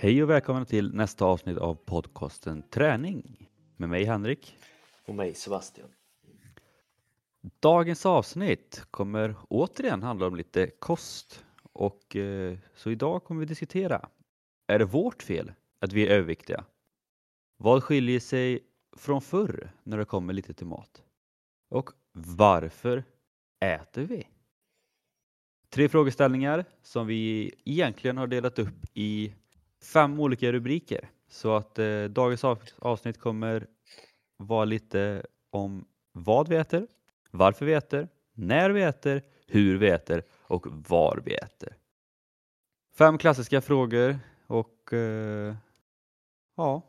Hej och välkomna till nästa avsnitt av podcasten Träning med mig Henrik. Och mig Sebastian. Dagens avsnitt kommer återigen handla om lite kost och eh, så idag kommer vi diskutera. Är det vårt fel att vi är överviktiga? Vad skiljer sig från förr när det kommer lite till mat? Och varför äter vi? Tre frågeställningar som vi egentligen har delat upp i fem olika rubriker. Så att eh, dagens avsnitt kommer vara lite om vad vi äter, varför vi äter, när vi äter, hur vi äter och var vi äter. Fem klassiska frågor och eh, ja,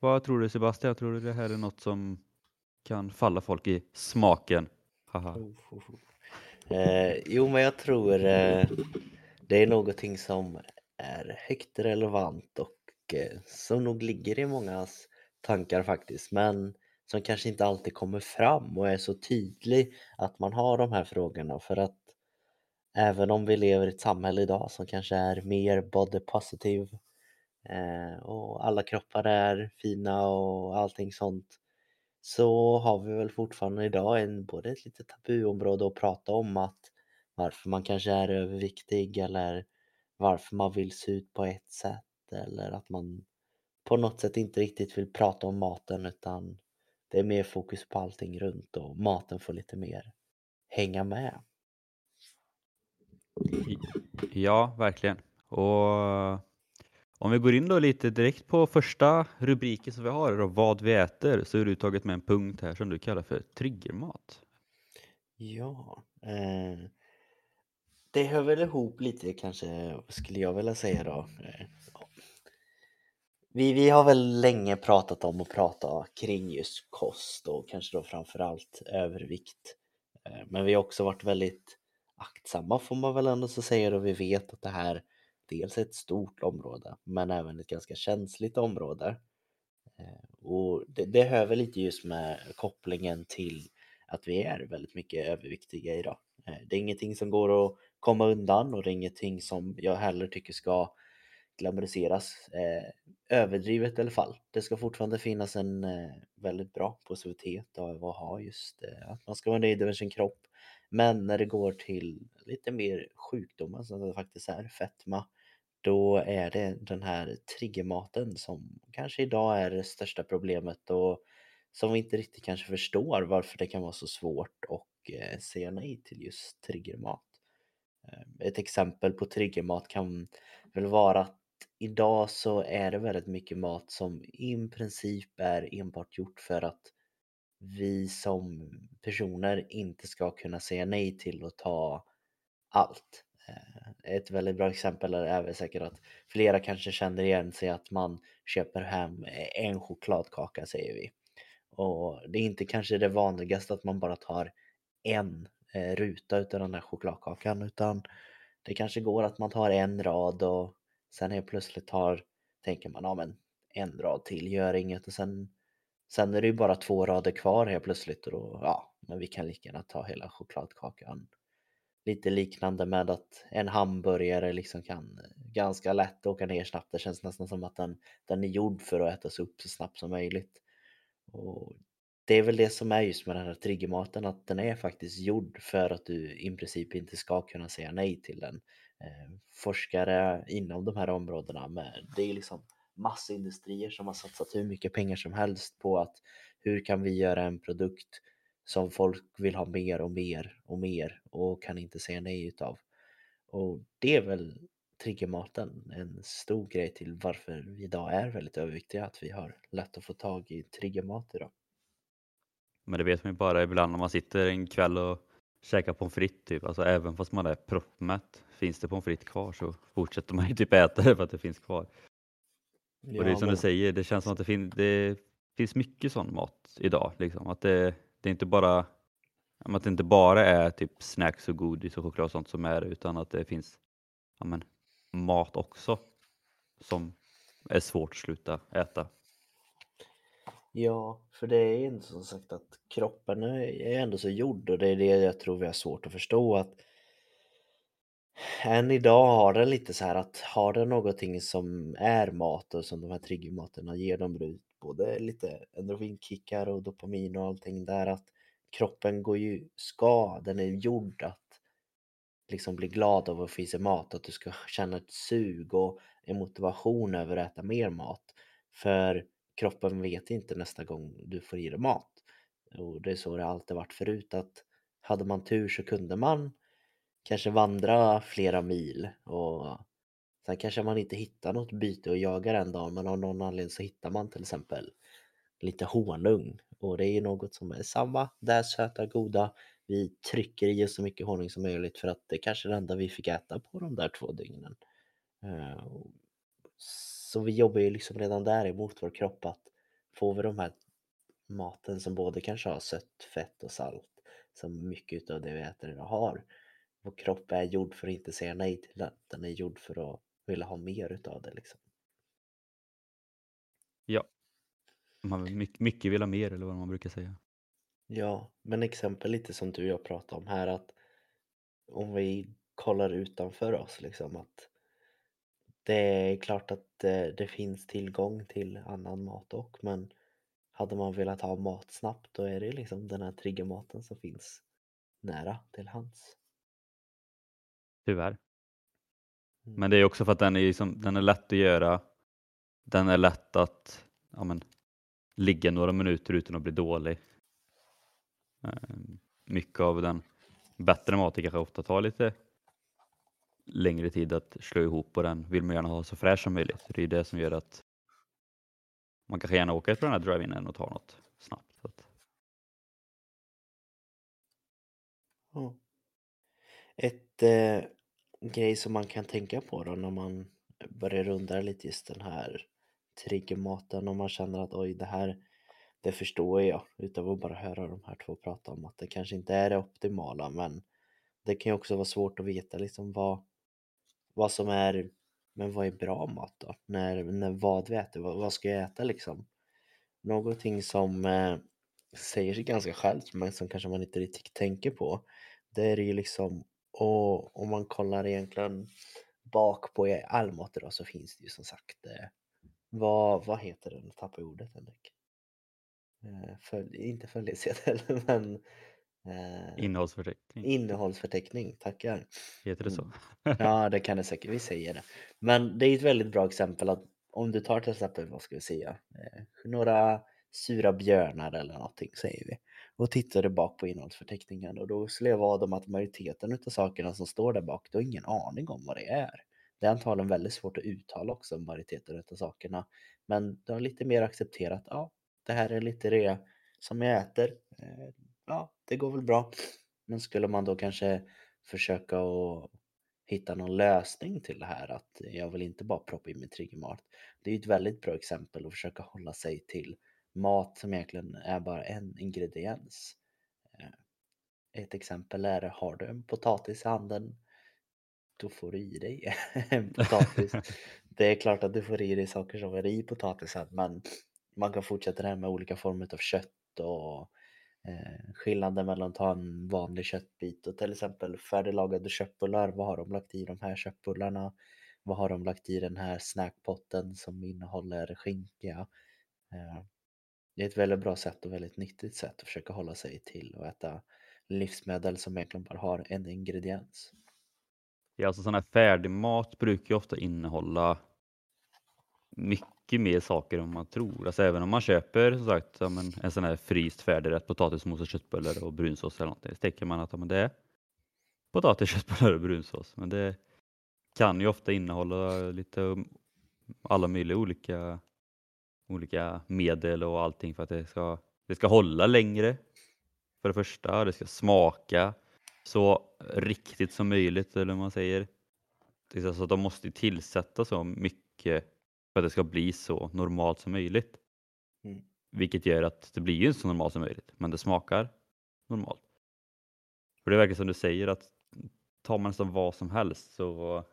vad tror du Sebastian? Jag tror det här är något som kan falla folk i smaken. Haha. Oh, oh, oh. Eh, jo, men jag tror eh, det är någonting som är högt relevant och eh, som nog ligger i mångas tankar faktiskt, men som kanske inte alltid kommer fram och är så tydlig att man har de här frågorna. För att även om vi lever i ett samhälle idag som kanske är mer body positive eh, och alla kroppar är fina och allting sånt så har vi väl fortfarande idag en, både ett litet tabuområde att prata om att varför man kanske är överviktig eller varför man vill se ut på ett sätt eller att man på något sätt inte riktigt vill prata om maten utan det är mer fokus på allting runt och maten får lite mer hänga med. Ja, verkligen. Och om vi går in då lite direkt på första rubriken som vi har, då, vad vi äter, så är du tagit med en punkt här som du kallar för triggermat. Ja, eh, det hör väl ihop lite kanske, skulle jag vilja säga då. Eh, vi, vi har väl länge pratat om att prata kring just kost och kanske då framförallt övervikt. Eh, men vi har också varit väldigt aktsamma får man väl ändå så säga och vi vet att det här dels är ett stort område men även ett ganska känsligt område. Eh, och det, det hör väl lite just med kopplingen till att vi är väldigt mycket överviktiga idag. Det är ingenting som går att komma undan och det är ingenting som jag heller tycker ska glamoriseras eh, överdrivet i alla fall. Det ska fortfarande finnas en eh, väldigt bra positivitet av att ha just eh, att man ska vara nöjd över sin kropp. Men när det går till lite mer sjukdomar som det faktiskt är fetma, då är det den här triggermaten som kanske idag är det största problemet och som vi inte riktigt kanske förstår varför det kan vara så svårt att eh, säga nej till just triggermat. Eh, ett exempel på triggermat kan väl vara att idag så är det väldigt mycket mat som i princip är enbart gjort för att vi som personer inte ska kunna säga nej till att ta allt. Eh, ett väldigt bra exempel är väl säkert att flera kanske känner igen sig att man köper hem eh, en chokladkaka säger vi. Och det är inte kanske det vanligaste att man bara tar en Eh, ruta utav den där chokladkakan utan det kanske går att man tar en rad och sen helt plötsligt tar, tänker man, ja men en rad till gör inget och sen, sen är det ju bara två rader kvar helt plötsligt och då, ja, men vi kan lika gärna ta hela chokladkakan. Lite liknande med att en hamburgare liksom kan eh, ganska lätt åka ner snabbt. Det känns nästan som att den, den är gjord för att ätas upp så snabbt som möjligt. Och det är väl det som är just med den här triggermaten, att den är faktiskt gjord för att du i princip inte ska kunna säga nej till den. Eh, forskare inom de här områdena, med, det är liksom massindustrier som har satsat hur mycket pengar som helst på att hur kan vi göra en produkt som folk vill ha mer och mer och mer och kan inte säga nej utav. Och det är väl triggermaten en stor grej till varför vi idag är väldigt överviktiga, att vi har lätt att få tag i triggermat idag. Men det vet man ju bara ibland när man sitter en kväll och käkar pommes frites typ. Alltså även fast man är proppmätt, finns det pommes frites kvar så fortsätter man ju typ äta det för att det finns kvar. Ja, och det är som men... du säger, det känns som att det, fin det finns mycket sån mat idag. Liksom. Att det, det är inte bara att det inte bara är typ snacks och godis och choklad och sånt som är det utan att det finns ja, men, mat också som är svårt att sluta äta. Ja, för det är ju som sagt att kroppen är ändå så gjord och det är det jag tror vi har svårt att förstå att än idag har den lite så här att har den någonting som är mat och som de här triggermaterna ger dem ut både lite endorfinkickar och dopamin och allting där att kroppen går ju, ska, den är gjord att liksom bli glad av att få i sig mat, att du ska känna ett sug och en motivation över att äta mer mat. För kroppen vet inte nästa gång du får i dig mat. Och det är så det alltid varit förut att hade man tur så kunde man kanske vandra flera mil och sen kanske man inte hittar något byte och jagar en dag men av någon anledning så hittar man till exempel lite honung och det är ju något som är samma, det söta goda vi trycker i oss så mycket honung som möjligt för att det kanske är det enda vi fick äta på de där två dygnen. Eh, så vi jobbar ju liksom redan där emot vår kropp att får vi de här maten som både kanske har sött, fett och salt som mycket av det vi äter idag har. Vår kropp är gjord för att inte säga nej till det. Den är gjord för att vilja ha mer utav det liksom. Ja. Man mycket, mycket vill ha mer eller vad man brukar säga. Ja, men exempel lite som du och jag pratade om här att om vi kollar utanför oss liksom att det är klart att det, det finns tillgång till annan mat och men hade man velat ha mat snabbt då är det liksom den här triggermaten som finns nära till hands. Tyvärr. Mm. Men det är också för att den är, liksom, den är lätt att göra. Den är lätt att ja, men, ligga några minuter utan att bli dålig. Ehm, mycket av den bättre maten kanske ofta tar lite längre tid att slå ihop och den vill man gärna ha så fräsch som möjligt. Det är det som gör att man kanske gärna åker på den här drive-inen och tar något snabbt. Så att... Ja. Ett eh, grej som man kan tänka på då när man börjar runda lite just den här triggermaten och man känner att oj det här det förstår jag utav att bara höra de här två prata om att det kanske inte är det optimala men det kan ju också vara svårt att veta liksom vad, vad som är men vad är bra mat då? När, när vad vi äter, vad, vad ska jag äta liksom? Någonting som eh, säger sig ganska självt men som kanske man inte riktigt tänker på det är ju liksom och om man kollar egentligen bak på all mat idag så finns det ju som sagt eh, vad, vad heter den? Tappar ordet Henrik. Eh, följ, inte följesedel men eh, Innehållsförteckning. innehållsförteckning, tackar. Heter det så? Mm. Ja det kan det säkert, vi säger det. Men det är ett väldigt bra exempel att om du tar till exempel, vad ska vi säga, eh, några sura björnar eller någonting säger vi och tittar du bak på innehållsförteckningen och då skulle jag vara om att majoriteten av sakerna som står där bak, du har ingen aning om vad det är. Det är antagligen väldigt svårt att uttala också majoriteten av sakerna. Men du har lite mer accepterat, ja det här är lite det som jag äter. Ja, det går väl bra. Men skulle man då kanske försöka att hitta någon lösning till det här att jag vill inte bara proppa i mig triggermat. Det är ju ett väldigt bra exempel att försöka hålla sig till mat som egentligen är bara en ingrediens. Eh, ett exempel är, har du en potatis i handen då får du i dig en potatis. det är klart att du får i dig saker som är i potatisen men man kan fortsätta det här med olika former av kött och Eh, skillnaden mellan att ta en vanlig köttbit och till exempel färdiglagade köttbullar. Vad har de lagt i de här köttbullarna? Vad har de lagt i den här snackpotten som innehåller skinka? Eh, det är ett väldigt bra sätt och väldigt nyttigt sätt att försöka hålla sig till och äta livsmedel som egentligen bara har en ingrediens. Ja, alltså sån här färdigmat brukar ju ofta innehålla mycket mycket mer saker än man tror. Alltså även om man köper som sagt ja, men en sån här fryst färdigrätt potatismos och köttbullar och brunsås eller någonting. Så tänker man att ja, men det är potatis, köttbullar och brunsås. Men det kan ju ofta innehålla lite um, alla möjliga olika, olika medel och allting för att det ska, det ska hålla längre. För det första, det ska smaka så riktigt som möjligt eller vad man säger. Så de måste tillsätta så mycket för att det ska bli så normalt som möjligt. Mm. Vilket gör att det blir ju så normalt som möjligt, men det smakar normalt. För det verkar som du säger att tar man nästan vad som helst så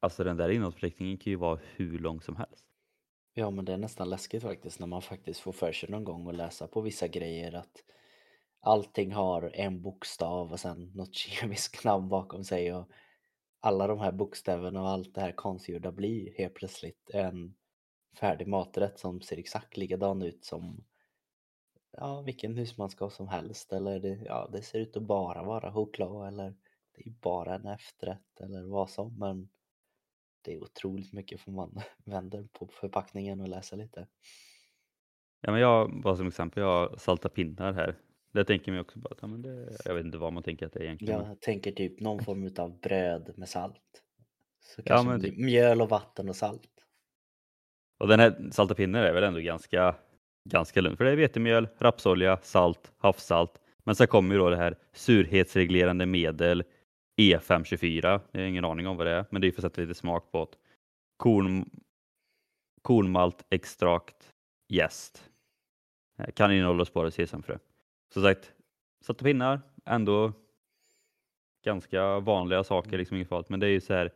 Alltså den där innehållsförteckningen kan ju vara hur lång som helst. Ja men det är nästan läskigt faktiskt när man faktiskt får för sig någon gång att läsa på vissa grejer att allting har en bokstav och sen något kemiskt namn bakom sig och alla de här bokstäverna och allt det här konstgjorda blir helt plötsligt en färdig maträtt som ser exakt likadan ut som ja, vilken husmanskost som helst eller det, ja, det ser ut att bara vara choklad eller det är bara en efterrätt eller vad som men det är otroligt mycket för man vänder på förpackningen och läser lite. Ja, men jag, bara som exempel, jag har pinnar här. Det tänker man också bara, ja, men det, jag vet inte vad man tänker att det är egentligen. Jag tänker typ någon form av bröd med salt. Så Ja, men blir typ. mjöl och vatten och salt. Och den här salta pinnar är väl ändå ganska, ganska lugn, för det är vetemjöl, rapsolja, salt, havssalt. Men sen kommer ju då det här surhetsreglerande medel E524. Jag har ingen aning om vad det är, men det är för att sätta lite smak på det. Korn, kornmalt, extrakt, jäst. Eh, Kan innehålla spårad sesamfrö. Som sagt, salta pinnar, ändå ganska vanliga saker, liksom inget farligt. Men det är ju så här,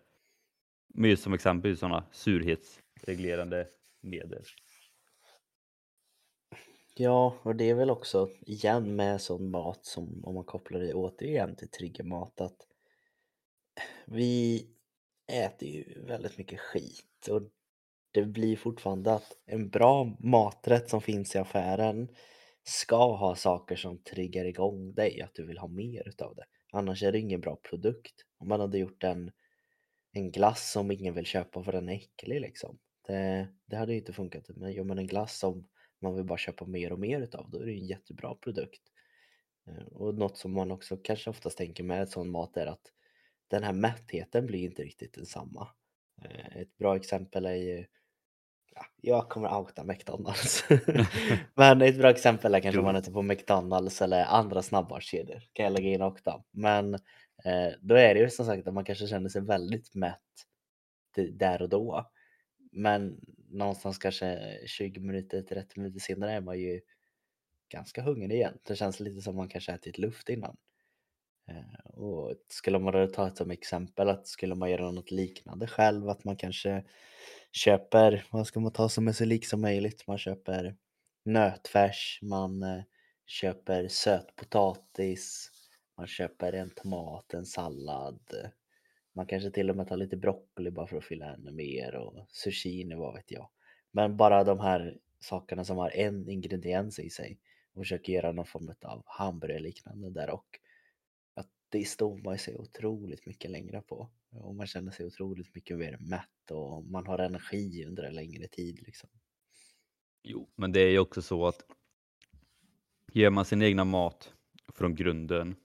med som exempel sådana surhetsreglerande medel. Ja, och det är väl också igen med sån mat som om man kopplar det återigen till triggermat att vi äter ju väldigt mycket skit och det blir fortfarande att en bra maträtt som finns i affären ska ha saker som triggar igång dig, att du vill ha mer utav det. Annars är det ingen bra produkt. Om man hade gjort en, en glass som ingen vill köpa för den är äcklig liksom. Det, det hade ju inte funkat. Men gör man en glass som man vill bara köpa mer och mer utav, då är det ju en jättebra produkt. Eh, och något som man också kanske oftast tänker med sån mat är att den här mättheten blir inte riktigt densamma. Eh, ett bra exempel är ju, ja, jag kommer outa McDonalds. Men ett bra exempel är kanske om man äter på McDonalds eller andra snabbmatskedjor. Kan jag lägga in också. Men eh, då är det ju som sagt att man kanske känner sig väldigt mätt där och då. Men någonstans kanske 20 minuter, 30 minuter senare är man ju ganska hungrig igen. Det känns lite som man kanske ätit luft innan. Eh, och skulle man då ta ett som exempel att skulle man göra något liknande själv, att man kanske köper, vad ska man ta som är så lik som möjligt? Man köper nötfärs, man eh, köper sötpotatis, man köper en tomat, en sallad. Man kanske till och med tar lite broccoli bara för att fylla ännu mer och zucchini, vad vet jag. Men bara de här sakerna som har en ingrediens i sig och försöker göra någon form av hamburgerliknande där och det står man sig otroligt mycket längre på och man känner sig otroligt mycket mer mätt och man har energi under en längre tid liksom. Jo, men det är ju också så att gör man sin egna mat från grunden,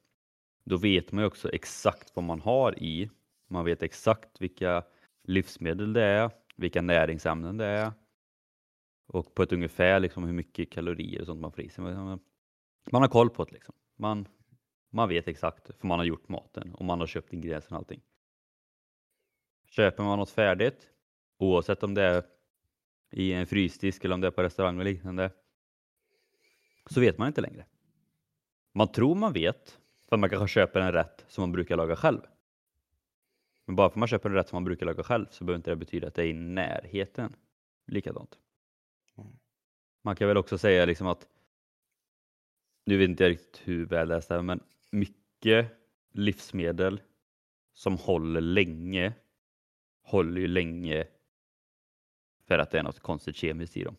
då vet man ju också exakt vad man har i. Man vet exakt vilka livsmedel det är, vilka näringsämnen det är och på ett ungefär liksom hur mycket kalorier och sånt man får i sig. Man man har koll på det liksom. Man, man vet exakt, för man har gjort maten och man har köpt ingredienserna och allting. Köper man något färdigt, oavsett om det är i en frysdisk eller om det är på restaurang och liknande, så vet man inte längre. Man tror man vet, för man kanske köper en rätt som man brukar laga själv. Men bara för att man köper en rätt som man brukar laga själv så behöver inte det betyda att det är i närheten likadant. Mm. Man kan väl också säga liksom att, nu vet inte jag riktigt hur väl det är, men mycket livsmedel som håller länge håller ju länge för att det är något konstigt kemiskt i dem.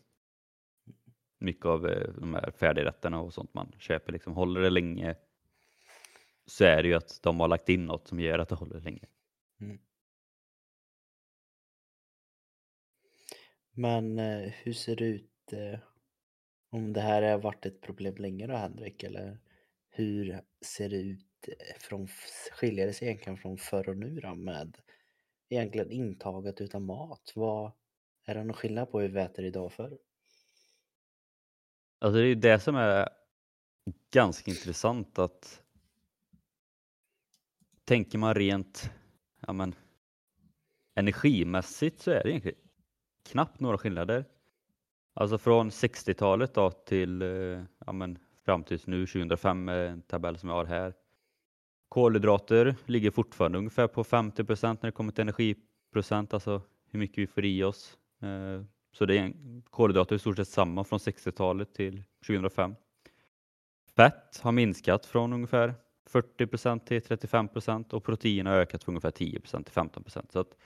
Mycket av eh, de här färdigrätterna och sånt man köper, liksom, håller det länge så är det ju att de har lagt in något som gör att det håller länge. Mm. Men eh, hur ser det ut eh, om det här har varit ett problem länge då Henrik? Eller hur ser det ut eh, från, skiljer det sig egentligen från förr och nu då med egentligen intaget utav mat? Vad, är det någon skillnad på hur vi äter idag och förr? Alltså det är ju det som är ganska intressant att tänker man rent ja men, energimässigt så är det egentligen knappt några skillnader. Alltså från 60-talet då till eh, ja men, fram tills nu 2005 en eh, tabell som jag har här. Kolhydrater ligger fortfarande ungefär på 50% när det kommer till energiprocent, alltså hur mycket vi får i oss. Eh, så det är en, kolhydrater är i stort sett samma från 60-talet till 2005. Fett har minskat från ungefär 40% till 35% och protein har ökat från ungefär 10 till 15 Så att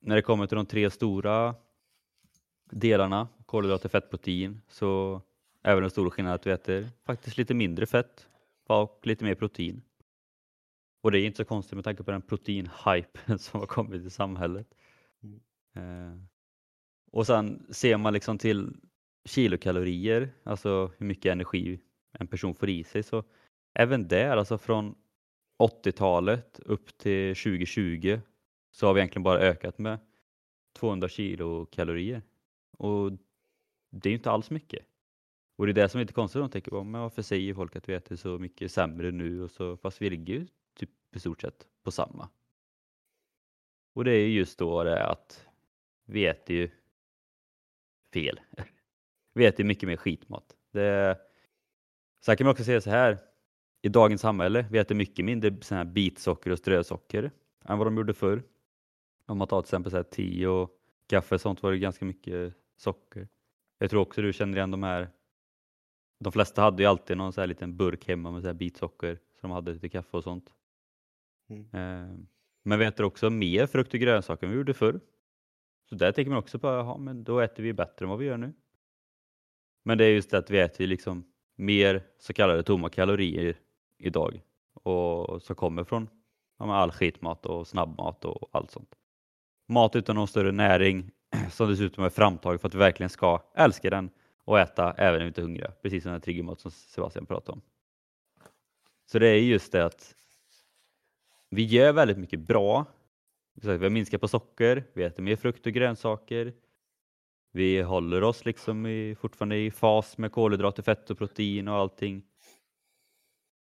när det kommer till de tre stora delarna, kolhydrater, fett, protein, så är väl den stora skillnaden att vi äter faktiskt lite mindre fett och lite mer protein. Och det är inte så konstigt med tanke på den proteinhype som har kommit i samhället. Mm. Eh, och sen ser man liksom till kilokalorier, alltså hur mycket energi en person får i sig, så även där, alltså från 80-talet upp till 2020 så har vi egentligen bara ökat med 200 kilokalorier. Och det är inte alls mycket. Och det är det som är lite konstigt, de tänker men varför säger folk att vi äter så mycket sämre nu och så, fast vi ligger ju typ i stort sett på samma. Och det är just då det att vi äter ju fel. Vi äter mycket mer skitmat. Det, sen kan man också säga så här, i dagens samhälle, vi äter mycket mindre sån här bitsocker och strösocker än vad de gjorde förr. Om man tar till exempel så här te och kaffe sånt var det ganska mycket socker. Jag tror också du känner igen de här. De flesta hade ju alltid någon så här liten burk hemma med så här bitsocker som de hade till kaffe och sånt. Mm. Eh, men vi äter också mer frukt och grönsaker än vi gjorde förr. Så där tänker man också på, ja men då äter vi bättre än vad vi gör nu. Men det är just det att vi äter liksom mer så kallade tomma kalorier idag och som kommer från ja, all skitmat och snabbmat och allt sånt. Mat utan någon större näring som dessutom är framtagen för att vi verkligen ska älska den och äta även när vi inte är hungriga, precis som den triggermat som Sebastian pratade om. Så det är just det att vi gör väldigt mycket bra. Vi har minskat på socker, vi äter mer frukt och grönsaker. Vi håller oss liksom i, fortfarande i fas med kolhydrater, fett och protein och allting.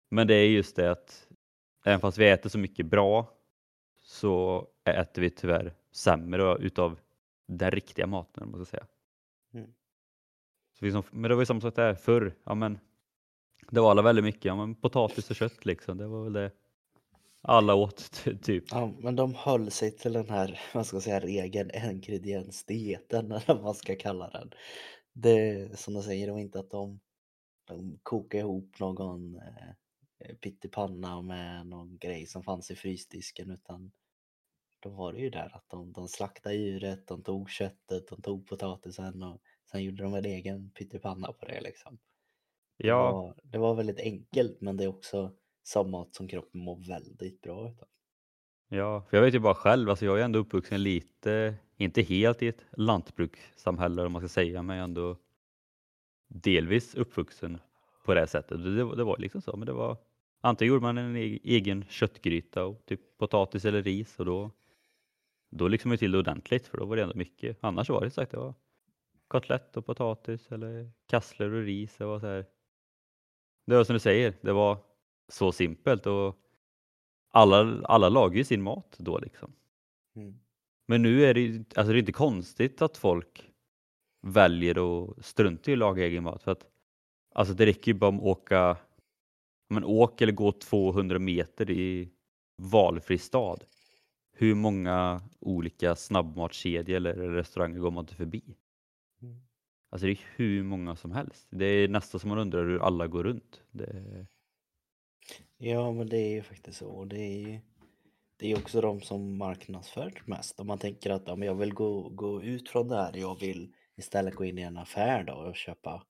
Men det är just det att även fast vi äter så mycket bra så äter vi tyvärr sämre utav den riktiga maten, måste jag säga. Mm. Liksom, men det var ju samma sak där förr. Ja, men det var alla väldigt mycket ja, men potatis och kött liksom. Det var väl det alla åt typ. Ja, men de höll sig till den här, vad ska jag säga, regeln ingrediensdieten eller vad man ska kalla den. Det som de säger, det var inte att de, de kokade ihop någon eh, pyttipanna med någon grej som fanns i frysdisken utan då var det ju där att de, de slaktade djuret, de tog köttet, de tog potatisen och sen gjorde de en egen pyttipanna på det liksom. Ja. Det var, det var väldigt enkelt men det är också som mat som kroppen mår väldigt bra utav. Ja, för jag vet ju bara själv, alltså jag är ändå uppvuxen lite, inte helt i ett lantbrukssamhälle om man ska säga, men ändå delvis uppvuxen på det sättet. Det, det var liksom så, men det var antingen gjorde man en e-, egen köttgryta och typ potatis eller ris och då då liksom jag till det ordentligt för då var det ändå mycket. Annars var det sagt det var kotlett och potatis eller kassler och ris. Det var så här. Det var som du säger, det var så simpelt och alla, alla lagar ju sin mat då liksom. Mm. Men nu är det, alltså det är inte konstigt att folk väljer att strunta i att laga egen mat för att alltså det räcker ju bara att åka men åk eller gå 200 meter i valfri stad hur många olika snabbmatskedjor eller restauranger går man inte förbi? Alltså det är hur många som helst. Det är nästan som man undrar hur alla går runt. Det... Ja men det är ju faktiskt så. Det är ju det är också de som marknadsför mest. Om man tänker att ja, men jag vill gå, gå ut från det här, jag vill istället gå in i en affär då och köpa,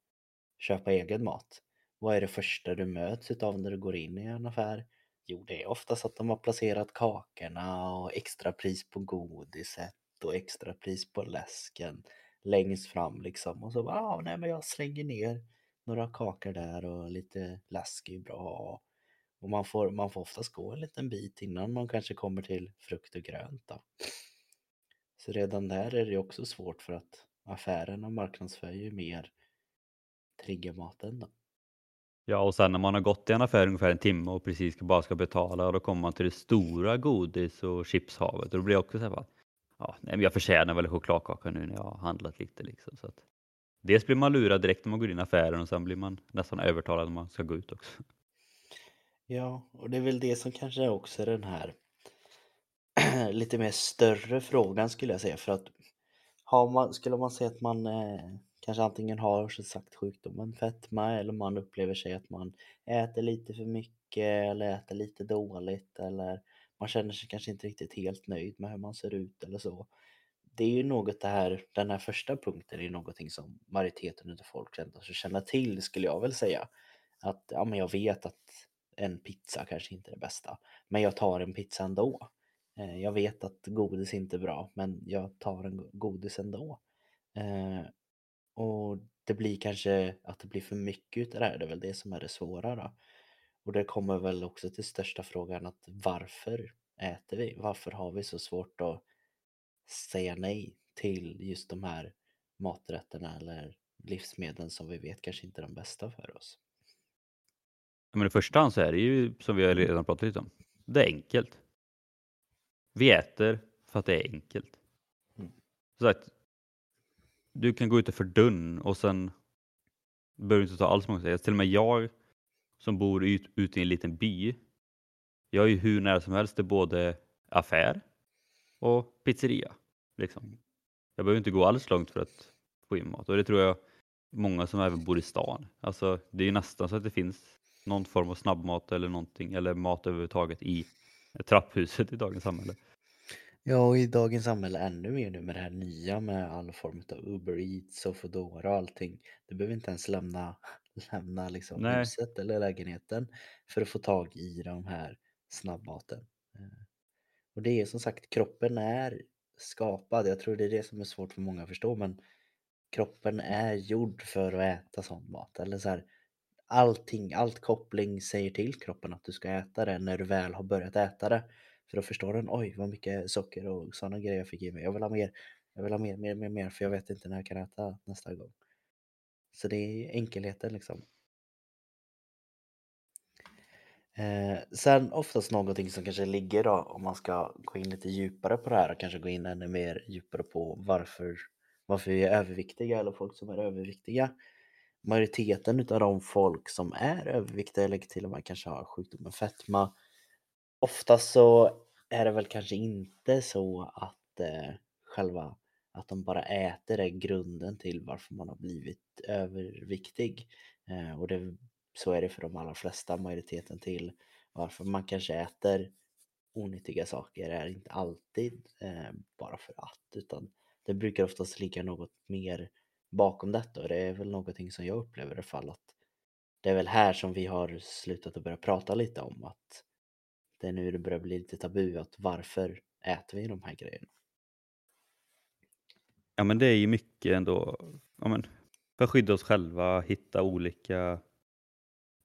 köpa egen mat. Vad är det första du möts av när du går in i en affär? Jo, det är oftast att de har placerat kakorna och extrapris på godiset och extrapris på läsken längst fram liksom. Och så bara, ah, nej men jag slänger ner några kakor där och lite läsk är bra. Och man får, man får oftast gå en liten bit innan man kanske kommer till frukt och grönt då. Så redan där är det också svårt för att affärerna marknadsför ju mer triggermaten då. Ja, och sen när man har gått i en affär ungefär en timme och precis bara ska betala och då kommer man till det stora godis och chipshavet och då blir det också så här, ja, nej, jag förtjänar väl chokladkaka nu när jag har handlat lite liksom. Så att, dels blir man lurad direkt när man går in i affären och sen blir man nästan övertalad när man ska gå ut också. Ja, och det är väl det som kanske också är den här lite mer större frågan skulle jag säga för att har man, skulle man säga att man eh, kanske antingen har som sagt sjukdomen fetma eller man upplever sig att man äter lite för mycket eller äter lite dåligt eller man känner sig kanske inte riktigt helt nöjd med hur man ser ut eller så. Det är ju något det här, den här första punkten är ju någonting som majoriteten av folk ändå känner till skulle jag väl säga. Att ja, men jag vet att en pizza kanske inte är det bästa, men jag tar en pizza ändå. Eh, jag vet att godis inte är bra, men jag tar en godis ändå. Eh, och det blir kanske att det blir för mycket utav det här, det är väl det som är det svåra då. Och det kommer väl också till största frågan att varför äter vi? Varför har vi så svårt att säga nej till just de här maträtterna eller livsmedlen som vi vet kanske inte är de bästa för oss? Men i första hand så är det ju som vi har redan pratat lite om. Det är enkelt. Vi äter för att det är enkelt. Mm. Så att du kan gå utanför dörren och sen behöver du inte ta alls många steg. Till och med jag som bor ut, ute i en liten by. Jag är ju hur nära som helst till både affär och pizzeria. Liksom. Jag behöver inte gå alls långt för att få in mat och det tror jag många som även bor i stan. Alltså, det är ju nästan så att det finns någon form av snabbmat eller någonting eller mat överhuvudtaget i trapphuset i dagens samhälle. Ja, och i dagens samhälle ännu mer nu med det här nya med all form av Uber Eats och Foodora och allting. Du behöver inte ens lämna, lämna liksom Nej. huset eller lägenheten för att få tag i de här snabbmaten. Eh, Och det är som sagt, kroppen är skapad. Jag tror det är det som är svårt för många att förstå, men kroppen är gjord för att äta sån mat. Eller så här, allting, allt koppling säger till kroppen att du ska äta det när du väl har börjat äta det. För då förstår den, oj vad mycket socker och sådana grejer jag fick i mig. Jag vill ha mer, jag vill ha mer, mer, mer, mer för jag vet inte när jag kan äta nästa gång. Så det är enkelheten liksom. Eh, sen oftast någonting som kanske ligger då om man ska gå in lite djupare på det här och kanske gå in ännu mer djupare på varför, varför vi är överviktiga eller folk som är överviktiga. Majoriteten utav de folk som är överviktiga eller till och med kanske har sjukdomen fetma. Oftast så är det väl kanske inte så att eh, själva att de bara äter är grunden till varför man har blivit överviktig. Eh, och det, så är det för de allra flesta, majoriteten till varför man kanske äter onyttiga saker är inte alltid eh, bara för att utan det brukar oftast ligga något mer bakom detta och det är väl någonting som jag upplever i alla fall att det är väl här som vi har slutat att börja prata lite om att det är nu det börjar bli lite tabu att varför äter vi de här grejerna? Ja men det är ju mycket ändå, ja, men, för att skydda oss själva, hitta olika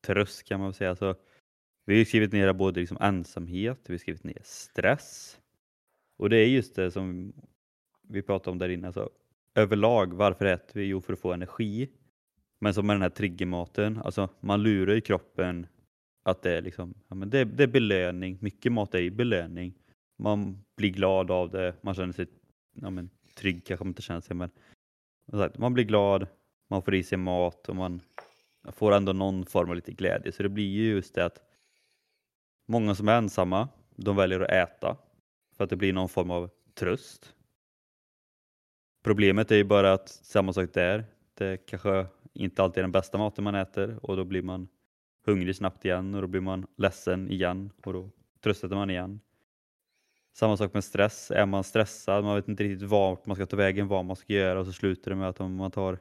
tröst kan man väl säga. Alltså, vi har ju skrivit ner både liksom ensamhet, vi har skrivit ner stress. Och det är just det som vi pratade om där inne. Alltså, överlag, varför äter vi? Jo, för att få energi. Men som med den här triggermaten, alltså man lurar ju kroppen att det är liksom, ja, men det, det är belöning. Mycket mat är ju belöning. Man blir glad av det, man känner sig ja, men, trygg kanske man inte känner sig men man blir glad, man får i sig mat och man får ändå någon form av lite glädje. Så det blir ju just det att många som är ensamma, de väljer att äta för att det blir någon form av tröst. Problemet är ju bara att samma sak där, det kanske inte alltid är den bästa maten man äter och då blir man hungrig snabbt igen och då blir man ledsen igen och då tröstar man igen. Samma sak med stress. Är man stressad, man vet inte riktigt vart man ska ta vägen, vad man ska göra och så slutar det med att man tar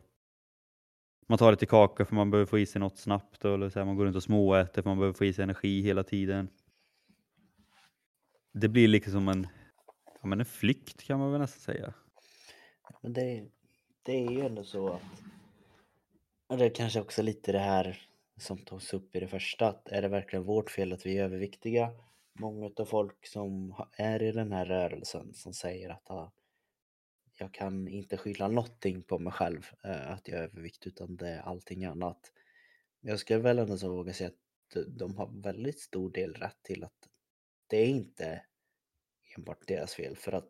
man tar lite kaka för man behöver få i sig något snabbt eller så här, man går runt och småäter för man behöver få i sig energi hela tiden. Det blir liksom en, ja, men en flykt kan man väl nästan säga. Men det, det är ju ändå så att och det är kanske också lite det här som togs upp i det första, att är det verkligen vårt fel att vi är överviktiga? Många av folk som är i den här rörelsen som säger att ah, jag kan inte skylla någonting på mig själv eh, att jag är övervikt utan det är allting annat. Jag skulle väl ändå så våga säga att de har väldigt stor del rätt till att det är inte enbart deras fel för att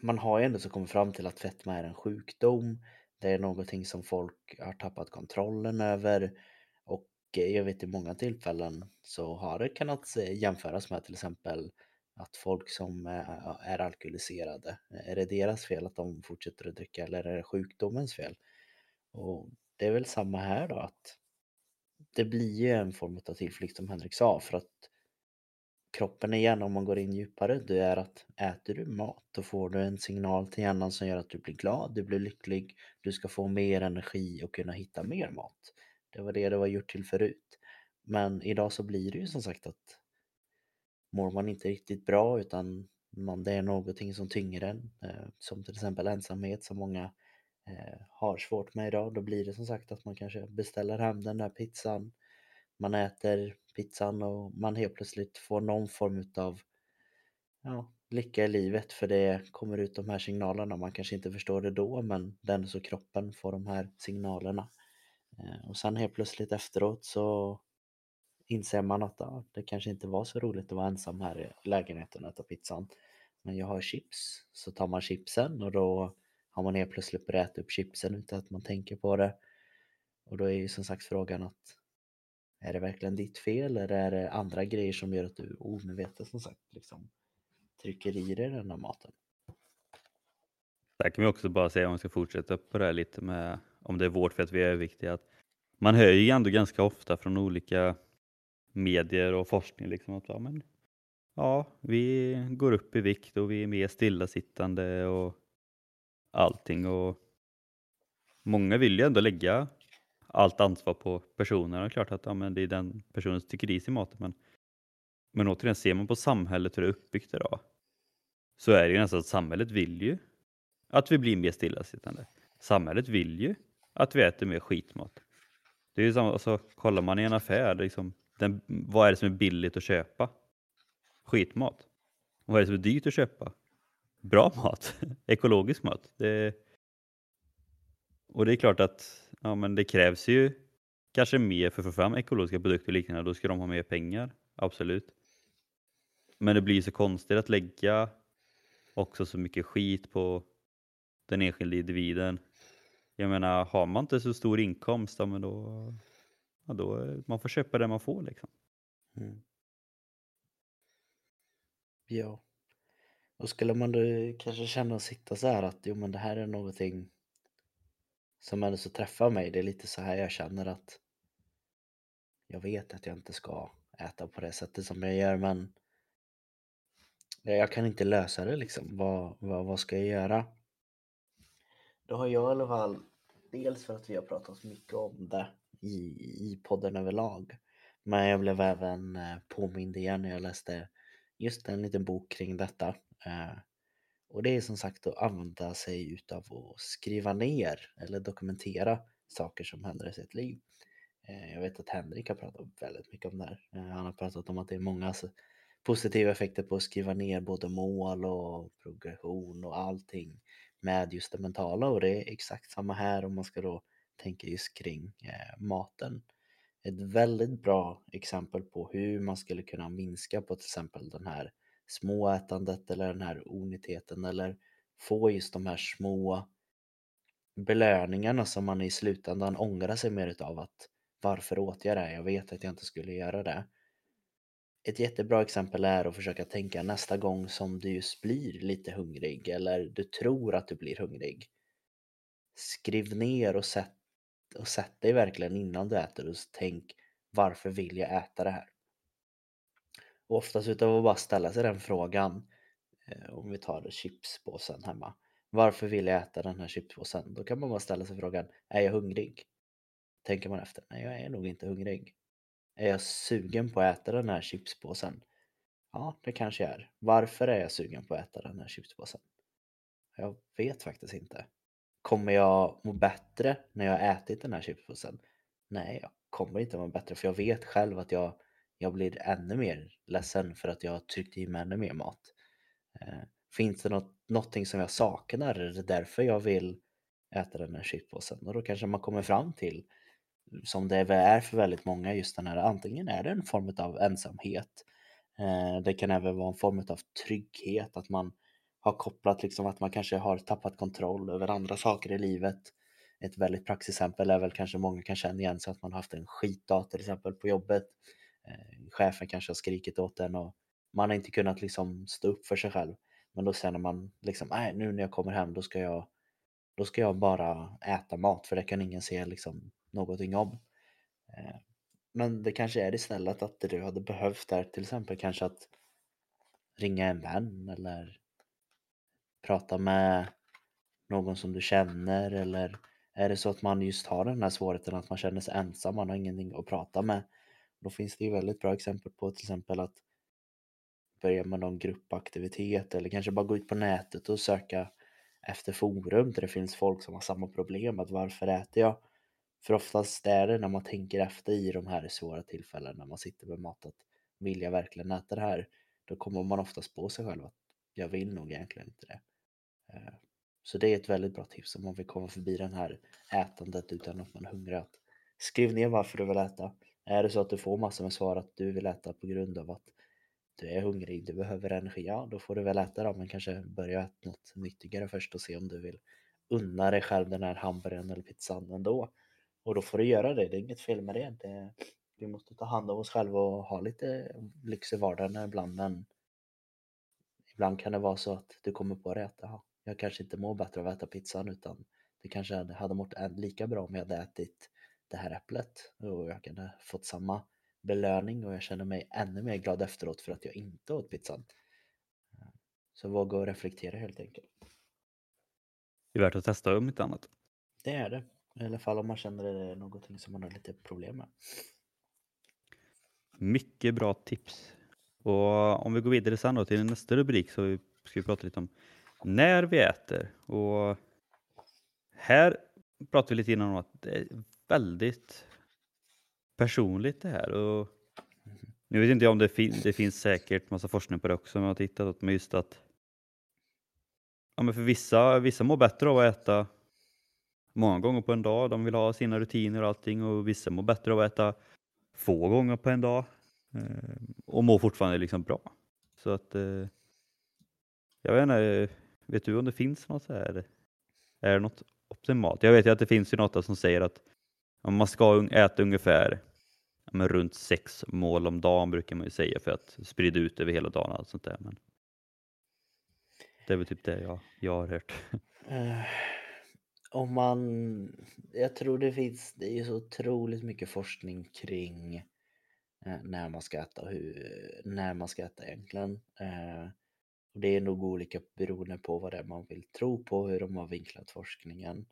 man har ju ändå så kommit fram till att fetma är en sjukdom. Det är någonting som folk har tappat kontrollen över eh, Eh, jag vet i många tillfällen så har det kunnat jämföras med till exempel att folk som eh, är alkoholiserade, eh, är det deras fel att de fortsätter att dricka eller är det sjukdomens fel? Och det är väl samma här då att det blir ju en form av tillflykt som Henrik sa för att kroppen igen om man går in djupare det är att äter du mat då får du en signal till hjärnan som gör att du blir glad, du blir lycklig, du ska få mer energi och kunna hitta mer mat. Det var det det var gjort till förut. Men idag så blir det ju som sagt att mår man inte riktigt bra utan man, det är någonting som tynger en, eh, som till exempel ensamhet som många eh, har svårt med idag. Då blir det som sagt att man kanske beställer hem den där pizzan, man äter pizzan och man helt plötsligt får någon form utav ja, lycka i livet för det kommer ut de här signalerna. Man kanske inte förstår det då men den så kroppen får de här signalerna. Eh, och sen helt plötsligt efteråt så inser man att ja, det kanske inte var så roligt att vara ensam här i lägenheten och äta pizzan. Men jag har chips, så tar man chipsen och då har man helt plötsligt börjat äta upp chipsen utan att man tänker på det. Och då är ju som sagt frågan att är det verkligen ditt fel eller är det andra grejer som gör att du omedvetet som sagt liksom trycker i dig den här maten? Där kan vi också bara säga om vi ska fortsätta på det här lite med om det är vårt fel att vi är överviktiga. Man hör ju ändå ganska ofta från olika medier och forskning liksom att ja, men, ja, vi går upp i vikt och vi är mer stillasittande och allting och många vill ju ändå lägga allt ansvar på personen. Det är klart att ja, men det är den personen som tycker i sig maten. Men, men återigen, ser man på samhället hur det är uppbyggt idag så är det ju nästan att samhället vill ju att vi blir mer stillasittande. Samhället vill ju att vi äter mer skitmat. Det är ju samma, alltså, kollar man i en affär, liksom, den, vad är det som är billigt att köpa? Skitmat. Och vad är det som är dyrt att köpa? Bra mat, ekologisk mat. Det, och det är klart att ja, men det krävs ju kanske mer för att få fram ekologiska produkter och liknande. Då ska de ha mer pengar, absolut. Men det blir så konstigt att lägga också så mycket skit på den enskilde individen. Jag menar, har man inte så stor inkomst, ja, men då, ja, då man får köpa det man får liksom. Mm. Ja. Och skulle man då kanske känna och sitta så här att jo men det här är någonting som ändå så träffar mig. Det är lite så här jag känner att jag vet att jag inte ska äta på det sättet som jag gör men jag kan inte lösa det liksom. Vad, vad, vad ska jag göra? Då har jag i alla fall, dels för att vi har pratat mycket om det i, i podden överlag, men jag blev även eh, påmind igen när jag läste just en liten bok kring detta. Eh, och det är som sagt att använda sig utav att skriva ner eller dokumentera saker som händer i sitt liv. Eh, jag vet att Henrik har pratat väldigt mycket om det här. Han har pratat om att det är många positiva effekter på att skriva ner både mål och progression och allting med just det mentala och det är exakt samma här om man ska då tänka just kring eh, maten. Ett väldigt bra exempel på hur man skulle kunna minska på till exempel den här småätandet eller den här onyttigheten eller få just de här små belöningarna som man i slutändan ångrar sig mer utav att varför åt jag det? Jag vet att jag inte skulle göra det. Ett jättebra exempel är att försöka tänka nästa gång som du just blir lite hungrig eller du tror att du blir hungrig. Skriv ner och sätt, och sätt dig verkligen innan du äter och tänk varför vill jag äta det här? Och oftast utav att bara ställa sig den frågan, eh, om vi tar chipspåsen hemma. Varför vill jag äta den här chipspåsen? Då kan man bara ställa sig frågan, är jag hungrig? Tänker man efter, nej jag är nog inte hungrig. Är jag sugen på att äta den här chipspåsen? Ja, det kanske jag är. Varför är jag sugen på att äta den här chipspåsen? Jag vet faktiskt inte. Kommer jag må bättre när jag har ätit den här chipspåsen? Nej, jag kommer inte må bättre för jag vet själv att jag, jag blir ännu mer ledsen för att jag har tryckt i mig ännu mer mat. Eh, finns det något, någonting som jag saknar? Är det därför jag vill äta den här chipspåsen? Och då kanske man kommer fram till som det är för väldigt många just den här, antingen är det en form av ensamhet. Eh, det kan även vara en form av trygghet, att man har kopplat liksom att man kanske har tappat kontroll över andra saker i livet. Ett väldigt praxisexempel är väl kanske många kan känna igen sig att man haft en skitdag till exempel på jobbet. Eh, chefen kanske har skrikit åt en och man har inte kunnat liksom stå upp för sig själv. Men då känner man liksom, nej nu när jag kommer hem då ska jag, då ska jag bara äta mat för det kan ingen se liksom någonting om. Eh, men det kanske är istället att det du hade behövt där till exempel kanske att ringa en vän eller prata med någon som du känner eller är det så att man just har den här svårigheten att man känner sig ensam, man har ingenting att prata med. Då finns det ju väldigt bra exempel på till exempel att börja med någon gruppaktivitet eller kanske bara gå ut på nätet och söka efter forum där det finns folk som har samma problem. Att varför äter jag? För oftast är det när man tänker efter i de här svåra tillfällena när man sitter med mat att vill jag verkligen äta det här? Då kommer man oftast på sig själv att jag vill nog egentligen inte det. Eh, så det är ett väldigt bra tips om man vill komma förbi den här ätandet utan att man är hungrig Att skriv ner varför du vill äta. Är det så att du får massor med svar att du vill äta på grund av att du är hungrig, du behöver energi, ja då får du väl äta då, men kanske börja äta något nyttigare först och se om du vill unna dig själv den här hamburgaren eller pizzan ändå. Och då får du göra det, det är inget fel med det. det vi måste ta hand om oss själva och ha lite lyx i vardagen ibland, men ibland kan det vara så att du kommer på det att aha, jag kanske inte mår bättre av att äta pizzan utan det kanske hade mått lika bra om jag hade ätit det här äpplet och jag hade fått samma belöning och jag känner mig ännu mer glad efteråt för att jag inte åt pizzan. Så våga och reflektera helt enkelt. Det är värt att testa om inte annat. Det är det. I alla fall om man känner det är någonting som man har lite problem med. Mycket bra tips. Och om vi går vidare sen då till nästa rubrik så ska vi prata lite om när vi äter. Och här pratade vi lite innan om att det är väldigt personligt det här. Och nu vet inte jag om det, fin det finns säkert massa forskning på det också, men jag har tittat men just att ja, men för vissa, vissa mår bättre av att äta många gånger på en dag. De vill ha sina rutiner och allting och vissa mår bättre av att äta få gånger på en dag eh, och mår fortfarande liksom bra. Så att eh, jag vet inte, vet du om det finns något så här? Är det något optimalt? Jag vet ju att det finns ju något som säger att man ska äta ungefär men runt sex mål om dagen brukar man ju säga för att sprida ut över hela dagen och allt sånt där. Men det är väl typ det jag, jag har hört. Eh, om man, jag tror det finns, det är så otroligt mycket forskning kring eh, när man ska äta och hur, när man ska äta egentligen. Eh, och det är nog olika beroende på vad det är man vill tro på, hur de har vinklat forskningen.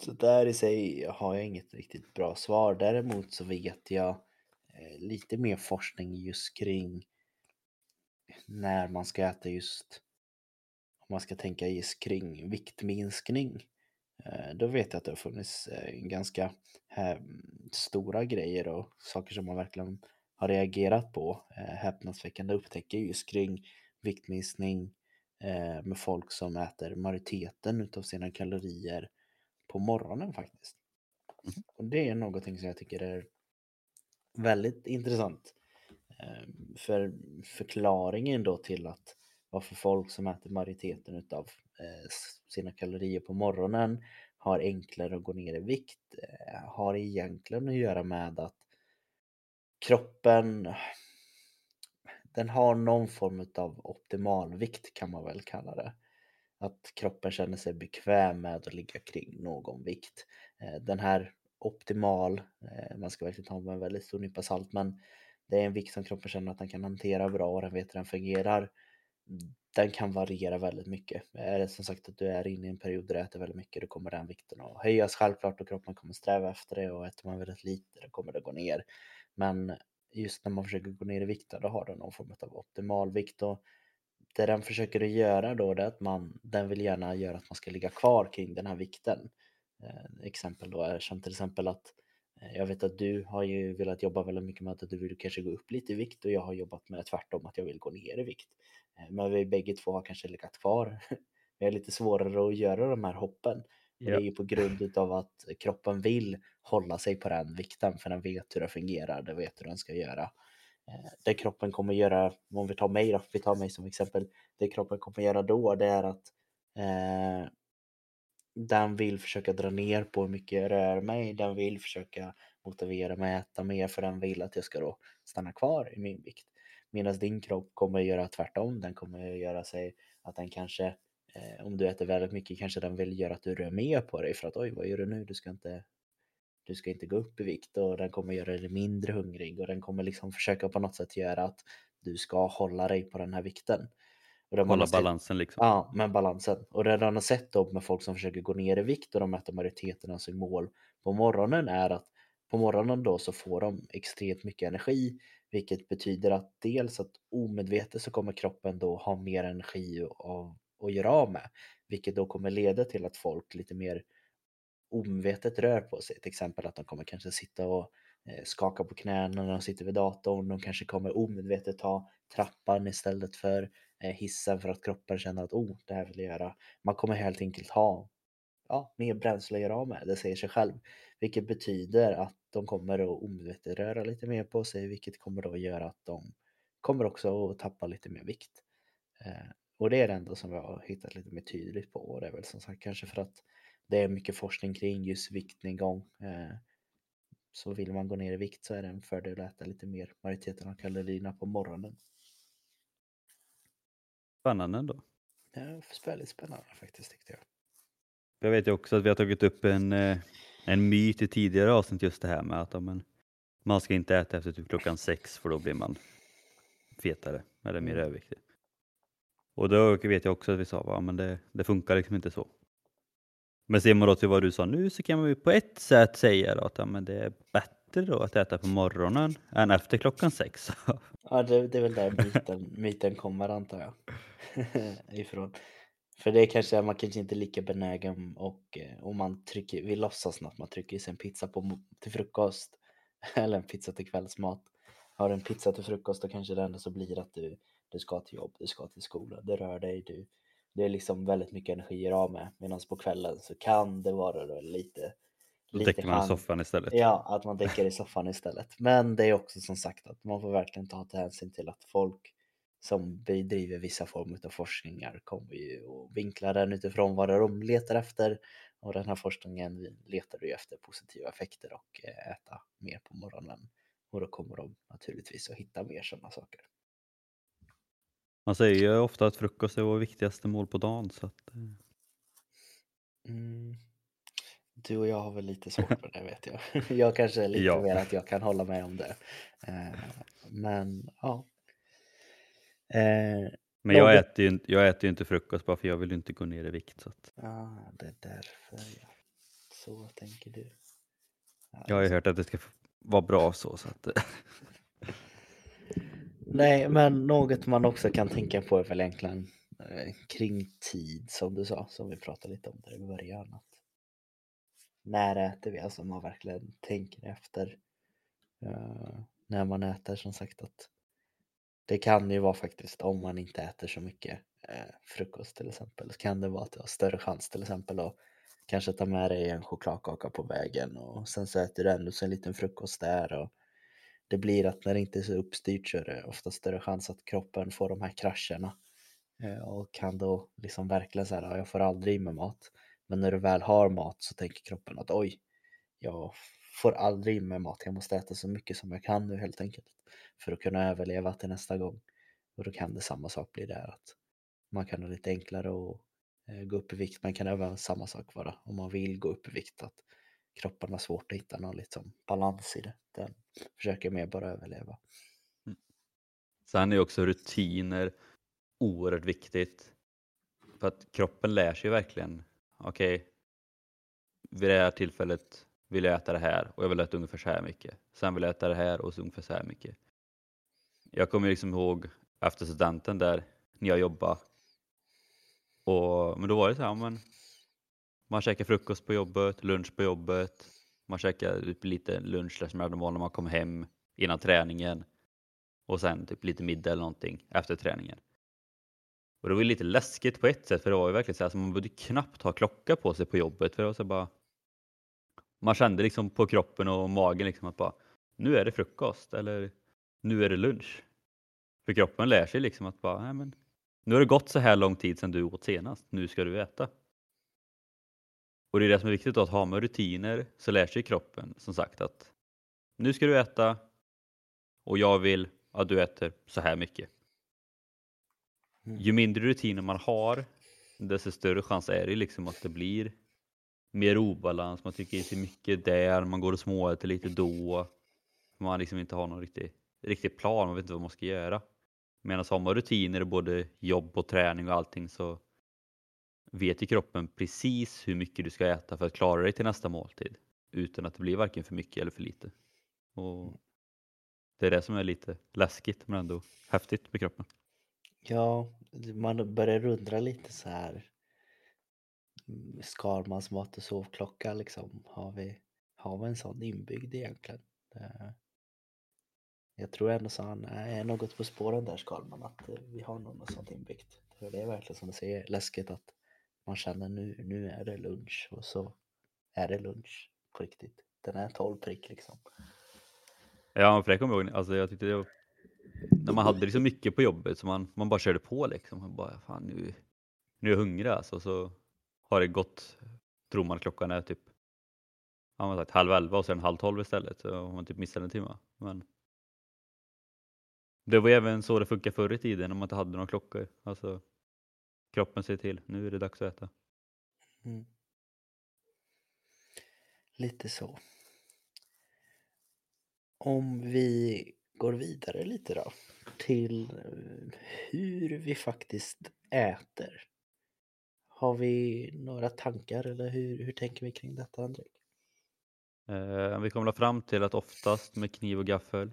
Så där i sig har jag inget riktigt bra svar. Däremot så vet jag eh, lite mer forskning just kring när man ska äta just om man ska tänka just kring viktminskning. Eh, då vet jag att det har funnits eh, ganska stora grejer och saker som man verkligen har reagerat på. Häpnadsväckande upptäcker just kring viktminskning med folk som äter majoriteten utav sina kalorier på morgonen faktiskt. Mm. Och det är någonting som jag tycker är väldigt intressant. För förklaringen då till att varför folk som äter majoriteten utav eh, sina kalorier på morgonen har enklare att gå ner i vikt eh, har egentligen att göra med att kroppen den har någon form av optimalvikt kan man väl kalla det att kroppen känner sig bekväm med att ligga kring någon vikt. Eh, den här optimal, man ska verkligen ta med en väldigt stor nypa salt, men det är en vikt som kroppen känner att den kan hantera bra och den vet hur den fungerar. Den kan variera väldigt mycket. Är det som sagt att du är inne i en period där du äter väldigt mycket, då kommer den vikten att höjas självklart och kroppen kommer sträva efter det och äter man väldigt lite, då kommer det gå ner. Men just när man försöker gå ner i vikt, då har den någon form av optimalvikt och det den försöker att göra då är att man, den vill gärna göra att man ska ligga kvar kring den här vikten. Eh, exempel då är som till exempel att eh, jag vet att du har ju velat jobba väldigt mycket med att du vill kanske gå upp lite i vikt och jag har jobbat med tvärtom att jag vill gå ner i vikt. Eh, men vi bägge två har kanske legat kvar. Vi är lite svårare att göra de här hoppen. Ja. Det är ju på grund av att kroppen vill hålla sig på den vikten för den vet hur det fungerar, den vet hur den ska göra. Eh, det kroppen kommer göra, om vi tar mig då, vi tar mig som exempel, det kroppen kommer göra då det är att eh, den vill försöka dra ner på hur mycket jag rör mig, den vill försöka motivera mig att äta mer för den vill att jag ska då stanna kvar i min vikt. Medan din kropp kommer göra tvärtom. Den kommer göra sig att den kanske, eh, om du äter väldigt mycket, kanske den vill göra att du rör mer på dig för att oj, vad gör du nu? Du ska inte du ska inte gå upp i vikt och den kommer göra dig mindre hungrig och den kommer liksom försöka på något sätt göra att du ska hålla dig på den här vikten. Och Hålla balansen liksom. Ja, men balansen. Och det man har sett då med folk som försöker gå ner i vikt och de äter majoriteten av sin mål på morgonen är att på morgonen då så får de extremt mycket energi, vilket betyder att dels att omedvetet så kommer kroppen då ha mer energi att, att göra av med, vilket då kommer leda till att folk lite mer omedvetet rör på sig. Till exempel att de kommer kanske sitta och Eh, skaka på knäna när de sitter vid datorn. De kanske kommer omedvetet ta trappan istället för eh, hissen för att kroppen känner att oh, det här vill jag göra. Man kommer helt enkelt ha ja, mer bränsle att göra av med, det säger sig själv. Vilket betyder att de kommer att omedvetet röra lite mer på sig, vilket kommer då göra att de kommer också att tappa lite mer vikt. Eh, och det är det enda som jag har hittat lite mer tydligt på och det är väl som sagt kanske för att det är mycket forskning kring just viktnedgång. Så vill man gå ner i vikt så är det en fördel att äta lite mer majoriteten av kalorierna på morgonen. Spännande ändå. Är väldigt spännande faktiskt tyckte jag. Jag vet ju också att vi har tagit upp en, eh, en myt i tidigare avsnitt just det här med att ja, men, man ska inte äta efter typ klockan sex för då blir man fetare eller mer Mm. överviktig. Och då vet jag också att vi sa att men det, det funkar liksom inte så. Men ser man då till vad du sa nu så kan man ju på ett sätt säga då att ja, men det är bättre då att äta på morgonen än efter klockan sex. Ja, det, det är väl där myten, myten kommer antar jag. Ifrån. För det är kanske, man kanske inte är lika benägen och eh, om man trycker, vi låtsas att man trycker i sig en pizza på, till frukost eller en pizza till kvällsmat. Har du en pizza till frukost då kanske det ändå så blir att du, du ska till jobb, du ska till skolan, du rör dig, du, det är liksom väldigt mycket energi av med. Medan på kvällen så kan det vara då lite, Då lite täcker man i soffan istället. Ja, att man däckar i soffan istället. Men det är också som sagt att man får verkligen ta till hänsyn till att folk som bedriver vissa former av forskningar kommer ju att vinkla den utifrån vad de letar efter. Och den här forskningen letar ju efter positiva effekter och eh, äta mer på morgonen. Och då kommer de naturligtvis att hitta mer sådana saker. Man säger ju ofta att frukost är vår viktigaste mål på dagen. Så att, eh, Mm. Du och jag har väl lite svårt för det vet jag. Jag kanske är lite Ja. mer att jag kan hålla med om det. Eh, Men ja. Eh, men jag äter, ju, inte- jag äter ju inte frukost bara för jag vill inte gå ner i vikt. Så att, Ja, det är därför ja. Så tänker du. Ja, jag har ju hört att det ska vara bra så. så att, Nej, men något man också kan tänka på är väl egentligen eh, kring tid som du sa, som vi pratade lite om där i början. Att när äter vi? Alltså man verkligen tänker efter eh, när man äter som sagt att det kan ju vara faktiskt om man inte äter så mycket eh, frukost till exempel så kan det vara att du har större chans till exempel att kanske ta med dig en chokladkaka på vägen och sen så äter du ändå så en liten frukost där och det blir att när det inte är så uppstyrt så är det ofta större chans att kroppen får de här krascherna eh, och kan då liksom verkligen säga jag får aldrig i mig mat. Men när du väl har mat så tänker kroppen att oj, jag får aldrig i mig mat, jag måste äta så mycket som jag kan nu helt enkelt för att kunna överleva till nästa gång. Och då kan det samma sak bli där att man kan ha lite enklare att eh, gå upp i vikt. Man kan även samma sak vara om man vill gå upp i vikt att kroppen har svårt att hitta någon liksom balans i det. Den försöker mer bara överleva. Mm. Sen är också rutiner oerhört viktigt. För att kroppen lär sig verkligen, okej, vid det här tillfället vill jag äta det här och jag vill äta ungefär så här mycket. Sen vill jag äta det här och så ungefär så här mycket. Jag kommer liksom ihåg efter studenten där, när jag jobbade. Och, men då var det så här, men man käkar frukost på jobbet, lunch på jobbet. Man käkar typ lite lunch slash mellanmål när man kommer hem innan träningen. Och sen typ lite middag eller någonting efter träningen. Och det var lite läskigt på ett sätt för det var ju verkligen så här, så man behövde knappt ha klocka på sig på jobbet för det var så bara man kände liksom på kroppen och magen liksom att bara nu är det frukost eller nu är det lunch. För kroppen lär sig liksom att bara, nej men nu har det gått så här lång tid sedan du åt senast, nu ska du äta. Och det är det som är viktigt då, att ha med rutiner så lär sig kroppen som sagt att nu ska du äta och jag vill att du äter så här mycket. Mm. Ju mindre rutiner man har, desto större chans är det liksom att det blir mer obalans, man tycker i sig mycket där, man går och småäter lite då. Man liksom inte har någon riktig, riktig plan, man vet inte vad man ska göra. Medan har man rutiner i både jobb och träning och allting så vet ju kroppen precis hur mycket du ska äta för att klara dig till nästa måltid. Utan att det blir varken för mycket eller för lite. Och det är det som är lite läskigt men ändå häftigt med kroppen. Ja, man börjar undra lite så här. mm, Skalmans mat och sovklocka liksom. Har vi, har vi en sån inbyggd egentligen? Jag tror ändå så han är något på spåren där Skalman att eh, vi har något sånt inbyggt. Det är verkligen som du säger läskigt att man känner nu, nu är det lunch och så är det lunch på riktigt. Den är 12 prick liksom. Ja, för det kommer jag ihåg. Alltså, jag tyckte det var... När man hade liksom mycket på jobbet så man, man bara körde på liksom. Man bara, fan nu, nu är jag hungrig alltså. Så har det gått, tror man klockan är typ ja, man sagt, halv elva och sen halv tolv istället. Så har man typ missat en timme. Men det var ju även så det funkade förr i tiden när man inte hade några klockor. Alltså, kroppen säger till, nu är det dags att äta. Mm. Lite så. Om vi går vidare lite då till eh, hur vi faktiskt äter. Har vi några tankar eller hur, hur tänker vi kring detta André? Eh, vi kommer fram till att oftast med kniv och gaffel,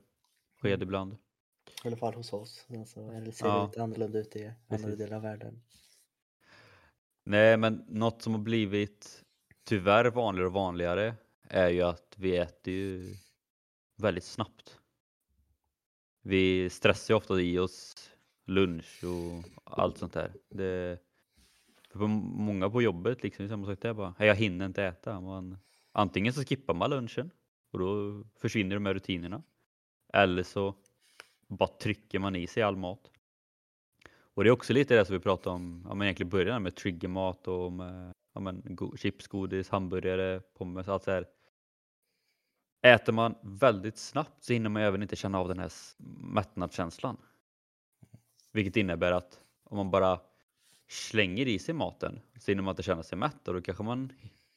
sked Mm. ibland. I alla fall hos oss. Alltså, eller ser Ja. lite annorlunda ut i andra delar av världen? Nej, men något som har blivit tyvärr vanligare och vanligare är ju att vi äter ju väldigt snabbt. Vi stressar ju ofta i oss lunch och allt sånt där. Det, för många på jobbet liksom, samma sak där bara, jag hinner inte äta. Man, antingen så skippar man lunchen och då försvinner de här rutinerna. Eller så bara trycker man i sig all mat. Och det är också lite det som vi pratade om, ja, men egentligen början med triggermat och med ja, men, go- chips, godis, hamburgare, pommes, allt så här. Äter man väldigt snabbt så hinner man även inte känna av den här mättnadskänslan. Vilket innebär att om man bara slänger i sig maten så hinner man inte känna sig mätt och då kanske man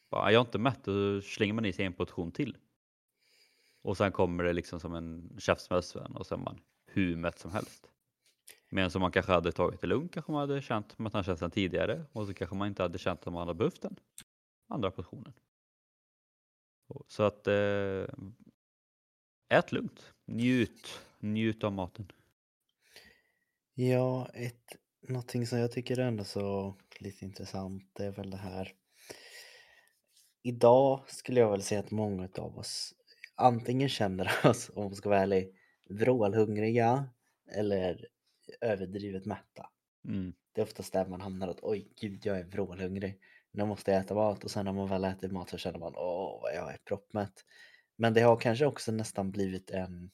bara, jag är inte mätt och så slänger man i sig en portion till. Och sen kommer det liksom som en käftsmäll och sen är man hur mätt som helst. Medan om man kanske hade tagit det lugnt kanske man hade känt mättnadskänslan tidigare och så kanske man inte hade känt att man hade behövt den andra portionen. Så att eh, ät lugnt, njut, njut av maten. Ja, ett, någonting som jag tycker är ändå så lite intressant är väl det här. Idag skulle jag väl säga att många av oss antingen känner oss, om man ska vara ärlig, vrålhungriga eller överdrivet mätta. Mm. Det är oftast där man hamnar att oj gud jag är vrålhungrig. Nu måste jag äta mat och sen när man väl äter mat så känner man åh vad jag är proppmätt. Men det har kanske också nästan blivit en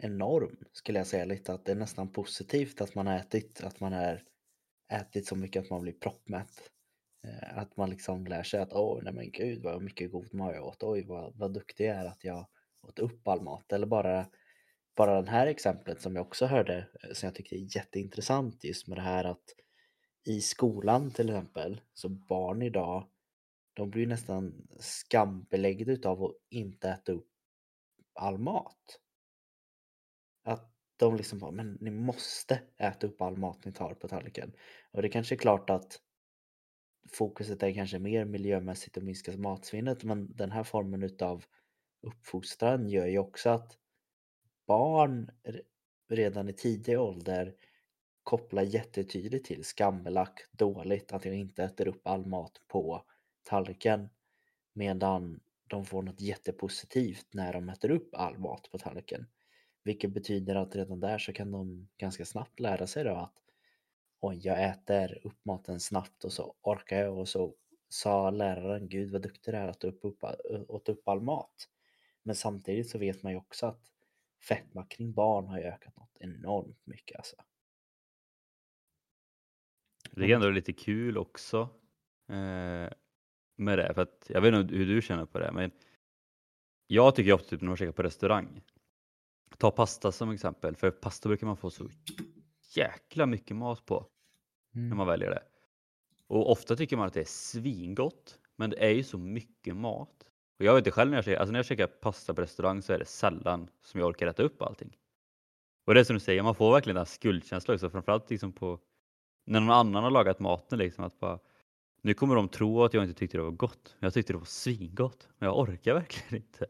en norm skulle jag säga lite att det är nästan positivt att man har ätit, att man är ätit så mycket att man blir proppmätt. Eh, Att man liksom lär sig att åh nej men gud vad mycket god mat jag åt, oj vad, vad duktig jag är att jag åt upp all mat. Eller bara, bara det här exemplet som jag också hörde eh, som jag tyckte är jätteintressant just med det här att i skolan till exempel så barn idag de blir nästan skambeläggda utav att inte äta upp all mat. Att de liksom bara, men ni måste äta upp all mat ni tar på tallriken. Och det kanske är klart att fokuset är kanske mer miljömässigt och minska matsvinnet men den här formen utav uppfostran gör ju också att barn redan i tidig ålder kopplar jättetydligt till skambelagt, dåligt, att jag inte äter upp all mat på tallriken. Medan de får något jättepositivt när de äter upp all mat på tallriken. Vilket betyder att redan där så kan de ganska snabbt lära sig då att oj, jag äter upp maten snabbt och så orkar jag och så sa läraren, gud vad duktig du är att du upp, upp, åt upp all mat. Men samtidigt så vet man ju också att fetma kring barn har ju ökat något enormt mycket alltså. Det är ändå lite kul också eh, med det. För att, jag vet inte hur du känner på det, men jag tycker ofta typ när man käkar på restaurang Ta pasta som exempel, för pasta brukar man få så jäkla mycket mat på när Mm. man väljer det. Och ofta tycker man att det är svingott, men det är ju så mycket mat. Och jag vet det själv när jag käkar, alltså när jag käkar pasta på restaurang så är det sällan som jag orkar äta upp allting. Och det är som du säger, man får verkligen den här skuldkänslan också, framförallt liksom på när någon annan har lagat maten liksom att bara nu kommer de tro att jag inte tyckte det var gott. men Jag tyckte det var svingott, men jag orkar verkligen inte.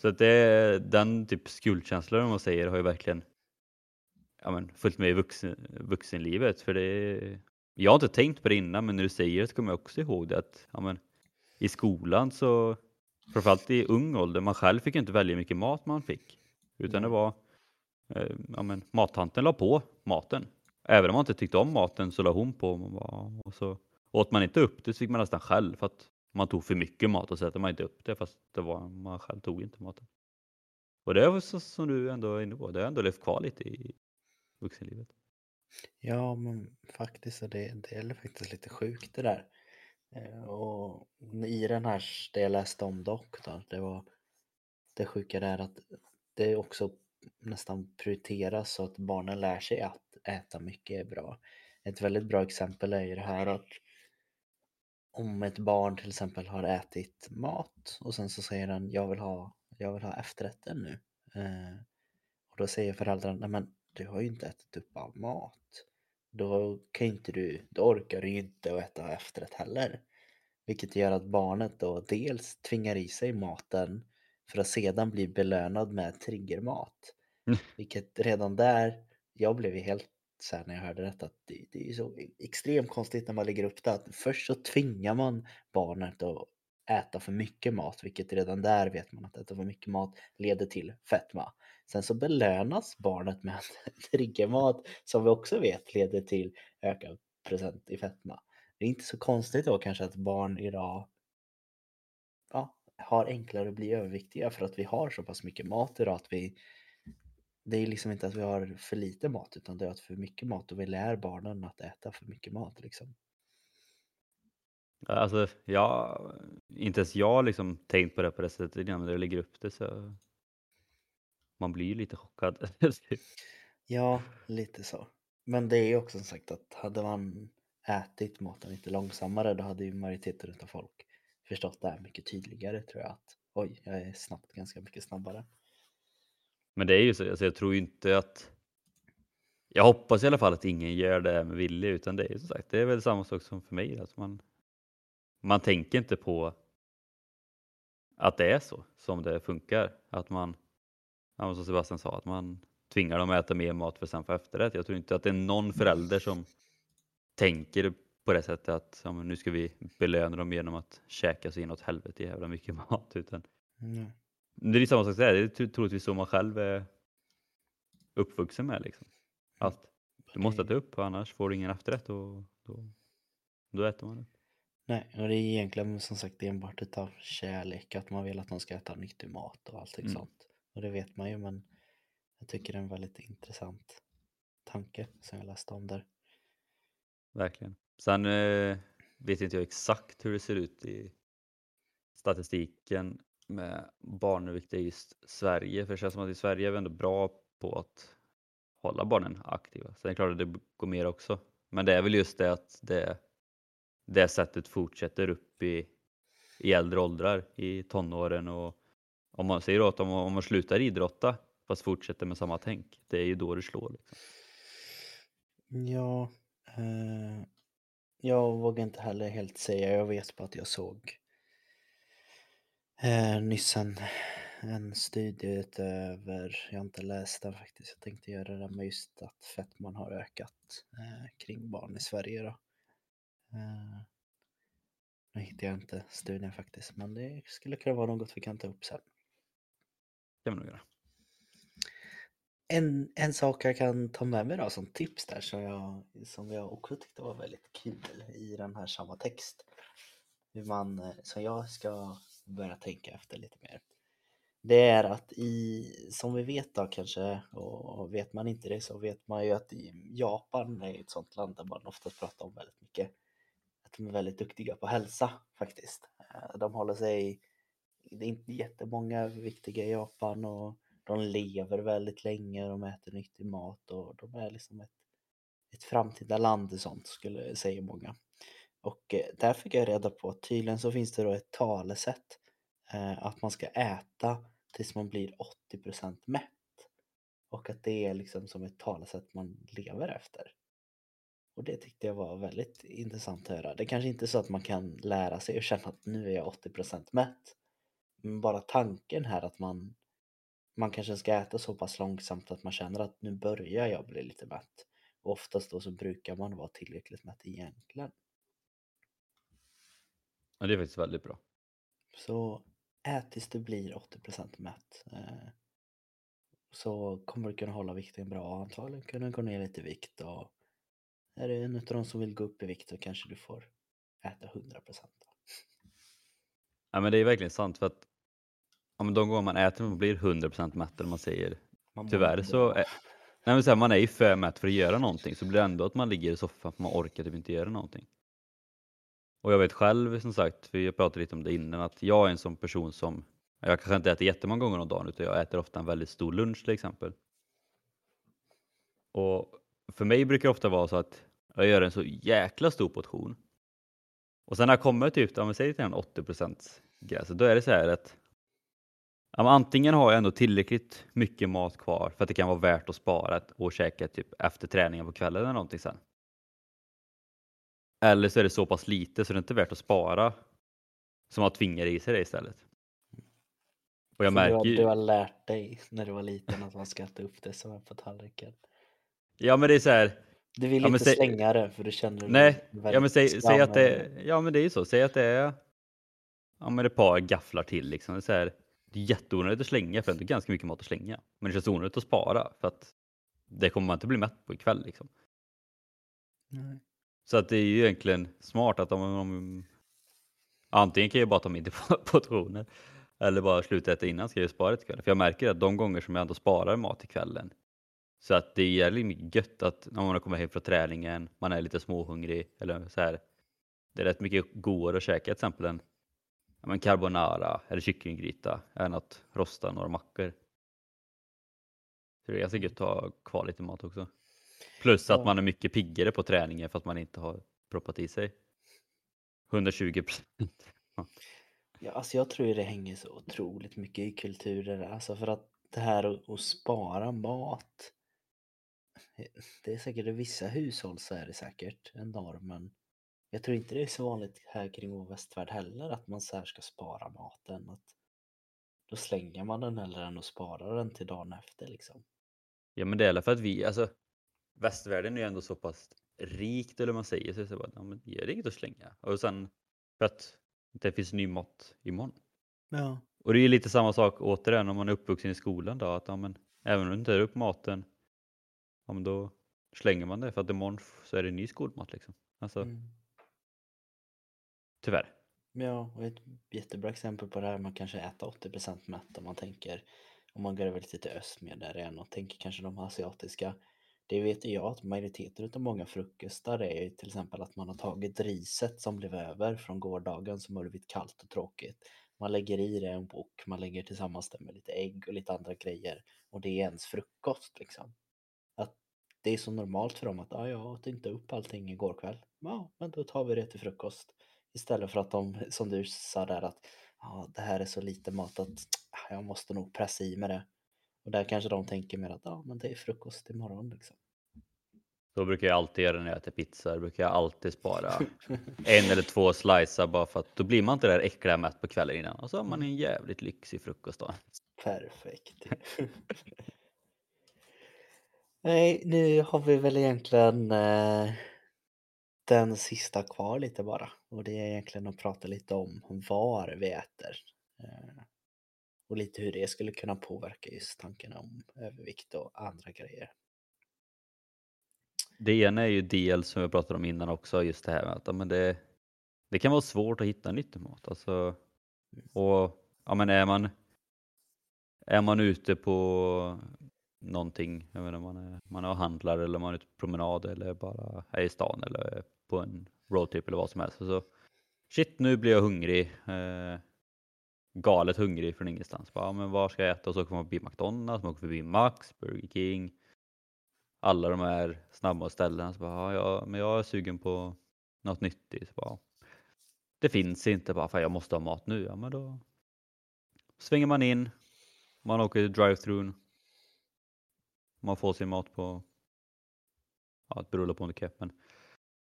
Så att det, den typ skuldkänslan om man säger har ju verkligen ja, men, följt med i vuxen, vuxenlivet. För det, jag har inte tänkt på det innan, men när du säger det så kommer jag också ihåg det att ja, men, i skolan så, framförallt i ung ålder, man själv fick inte välja hur mycket mat man fick. Utan det var, eh, ja, men, mattanten la på maten. Även om man inte tyckte om maten så la hon på. Och, man bara, och så åt man inte upp det så fick man nästan själv för att man tog för mycket mat och så äter man inte upp det fast det var, man själv tog inte maten. Och det var så som du ändå är inne på, det har ändå levt kvar lite i vuxenlivet. Ja, men faktiskt är det, det är faktiskt lite sjukt det där. Eh, och i den här, det jag läste om dock då, det var det sjuka där att det också nästan prioriteras så att barnen lär sig att äta mycket är bra. Ett väldigt bra exempel är ju det här att om ett barn till exempel har ätit mat och sen så säger den jag vill ha, jag vill ha efterrätten nu. Eh, och då säger föräldrarna, nej men du har ju inte ätit upp all mat. Då kan inte du, då orkar du ju inte att äta efterrätt heller. Vilket gör att barnet då dels tvingar i sig maten för att sedan bli belönad med triggermat. Mm. Vilket redan där, jag blev ju helt så här när jag hörde detta, att det, det är ju så extremt konstigt när man lägger upp det att först så tvingar man barnet att äta för mycket mat, vilket redan där vet man att äta för mycket mat leder till fetma. Sen så belönas barnet med att dricka mat som vi också vet leder till ökad procent i fetma. Det är inte så konstigt då kanske att barn idag ja, har enklare att bli överviktiga för att vi har så pass mycket mat idag att vi det är liksom inte att vi har för lite mat utan det är att för mycket mat och vi lär barnen att äta för mycket mat liksom. Alltså, jag, inte ens jag har liksom tänkt på det på det sättet innan, men när du lägger upp det så man blir ju lite chockad. Ja, lite så. Men det är ju också som sagt att hade man ätit maten lite långsammare då hade ju majoriteten av folk förstått det här mycket tydligare tror jag att oj, jag är snabbt ganska mycket snabbare. Men det är ju så, alltså jag tror ju inte att jag hoppas i alla fall att ingen gör det med vilja utan det är ju som sagt, det är väl samma sak som för mig. Att man, man tänker inte på att det är så som det funkar. Att man, ja, som Sebastian sa, att man tvingar dem att äta mer mat för sen få efterrätt. Jag tror inte att det är någon förälder som tänker på det sättet att ja, nu ska vi belöna dem genom att käka sig inåt helvete jävla mycket mat. Utan Mm. det är samma sak där, det är tro- troligtvis så man själv är uppvuxen med. Liksom. Att du måste äta upp annars får du ingen efterrätt och då, då äter man upp. Nej, och det är egentligen som sagt enbart utav kärlek att man vill att de ska äta nyttig mat och allting Mm. sånt. Och det vet man ju men jag tycker det är en väldigt intressant tanke som jag läste om där. Verkligen. Sen eh, vet inte jag exakt hur det ser ut i statistiken med barnövervikt i just Sverige. För det känns som att i Sverige är vi ändå bra på att hålla barnen aktiva. Sen är det klart att det går mer också. Men det är väl just det att det, det sättet fortsätter upp i, i äldre åldrar, i tonåren och om man säger att om, om man slutar idrotta fast fortsätter med samma tänk, det är ju då det slår. Liksom. Ja, eh, jag vågar inte heller helt säga. Jag vet bara att jag såg eh, nyss en, en studie utöver, jag har inte läst den faktiskt, jag tänkte göra det med just att fetman har ökat eh, kring barn i Sverige då. Eh, nu hittar jag inte studien faktiskt, men det skulle kunna vara något vi kan ta upp sen. Det kan man nog göra. En, en sak jag kan ta med mig då som tips där som jag, som jag också tyckte var väldigt kul i den här samma text. Hur man, som jag ska börja tänka efter lite mer. Det är att i, som vi vet då kanske, och vet man inte det så vet man ju att i Japan är ett sånt land där man ofta pratar om väldigt mycket. Att de är väldigt duktiga på hälsa faktiskt. Eh, de håller sig, det är inte jättemånga viktiga i Japan och de lever väldigt länge, de äter nyttig mat och de är liksom ett, ett framtida land och sånt skulle säga många. Och eh, där fick jag reda på att tydligen så finns det då ett talesätt eh, att man ska äta tills man blir 80% mätt. Och att det är liksom som ett talesätt man lever efter. Och det tyckte jag var väldigt intressant att höra. Det kanske inte är så att man kan lära sig och känna att nu är jag 80% mätt. Men bara tanken här att man, man kanske ska äta så pass långsamt att man känner att nu börjar jag bli lite mätt. Och oftast då så brukar man vara tillräckligt mätt egentligen. Ja, det är faktiskt väldigt bra. Så ät tills du blir 80% mätt. Eh, så kommer du kunna hålla vikten bra och antagligen kunna gå ner lite i vikt och är det en av de som vill gå upp i vikt så kanske du får äta 100%. Ja, men det är verkligen sant för att ja, men de gånger man äter man blir 100% mätt eller man säger Man tyvärr så är, nej, men så här, man är ju för mätt för att göra någonting så blir det ändå att man ligger i soffan för man orkar typ inte göra någonting. Och jag vet själv som sagt, för jag pratade lite om det innan, att jag är en sån person som jag kanske inte äter jättemånga gånger om dagen utan jag äter ofta en väldigt stor lunch till exempel. Och för mig brukar det ofta vara så att jag gör en så jäkla stor portion. Och sen när jag kommer typ, om vi säger till en 80% gränsen, då är det så här att ja, men antingen har jag ändå tillräckligt mycket mat kvar för att det kan vara värt att spara och käka typ efter träningen på kvällen eller någonting sen. Eller så är det så pass lite så det är inte värt att spara som att tvinga i sig det istället. Och jag För du, har, märker du har lärt dig när du var liten att man ska äta upp det som är på tallriken. ja men det är så här, Du vill Ja, inte säg- slänga det för du känner nej, ja men säg, säg att det, ja men det är ju så, säg att det är ja men ett par gafflar till liksom. Så här, det är jätteonödigt att slänga för det är ganska mycket mat att slänga. Men det känns onödigt att spara för att det kommer man inte bli mätt på ikväll liksom. Nej. Så att det är ju egentligen smart att om, om antingen kan jag bara ta mindre portioner eller bara sluta äta innan ska jag spara till kvällen. För jag märker att de gånger som jag ändå sparar mat till kvällen så att det är jävligt mycket gött att när man kommer hem från träningen, man är lite småhungrig eller så här. Det är rätt mycket godare att käka till exempel ja, men carbonara eller kycklinggryta än att rosta några mackor. Så det är ganska gött att ha kvar lite mat också. Plus att man är mycket piggare på träningen för att man inte har proppat i sig 120 procent. Ja, alltså jag tror det hänger så otroligt mycket i kulturer. Alltså för att det här att, att spara mat. Det är säkert i vissa hushåll så är det säkert en norm men jag tror inte det är så vanligt här kring vår västvärld heller att man så här ska spara maten. Att då slänger man den hellre än att spara den till dagen efter liksom. Ja men det är för att vi, alltså västvärlden är ju ändå så pass rikt eller man säger så, så bara, ja, men det är inget att slänga. Och sen för att det finns ny mat imorgon. Ja. Och det är ju lite samma sak återigen om man är uppvuxen i skolan då att ja, men, även om du inte är upp maten ja, men då slänger man det för att imorgon så är det ny skolmat liksom. Alltså Mm tyvärr. Ja, och ett jättebra exempel på det här man kanske äter 80% mätt om man tänker om man går över lite till östmedel igen och tänker kanske de asiatiska. Det vet ju jag att majoriteten av många frukostar är ju till exempel att man har tagit riset som blev över från gårdagen som har blivit kallt och tråkigt. Man lägger i det en bok, man lägger tillsammans det med lite ägg och lite andra grejer och det är ens frukost liksom. Att det är så normalt för dem att ah, jag åt inte upp allting igår kväll. Ja, men då tar vi det till frukost. Istället för att de, som du sa där, att ja, det här är så lite mat att ah, jag måste nog pressa i med det. Och där kanske de tänker mer att ja, men det är frukost imorgon liksom. Så brukar jag alltid göra när jag äter pizza. Då brukar jag alltid spara en eller två slicer bara för att då blir man inte där äckliga mätt på kvällen innan. Och så har man en jävligt lyxig frukost då. Perfekt. Nej, nu har vi väl egentligen eh, den sista kvar lite bara. Och det är egentligen att prata lite om var vi äter. Eh, och lite hur det skulle kunna påverka just tanken om övervikt och andra grejer. Det ena är ju dels som jag pratade om innan också, just det här med att ja, men det, det kan vara svårt att hitta nyttig mat. Alltså, och ja, men är man är man ute på någonting, jag menar, man, är, man är och handlar eller man är ute på promenad eller bara är i stan eller på en roadtrip eller vad som helst. Så, shit, nu blir jag hungrig. Eh, galet hungrig från ingenstans. Bara, men var ska jag äta? Och så åker man förbi McDonalds, man åker förbi Max, Burger King. Alla de här snabbmatsställena. Så bara, ja, men jag är sugen på något nyttigt. Så bara, det finns inte, bara för jag måste ha mat nu. Ja, men då svänger man in, man åker till drive-thrun. Man får sin mat på, ja det beror på om det är men,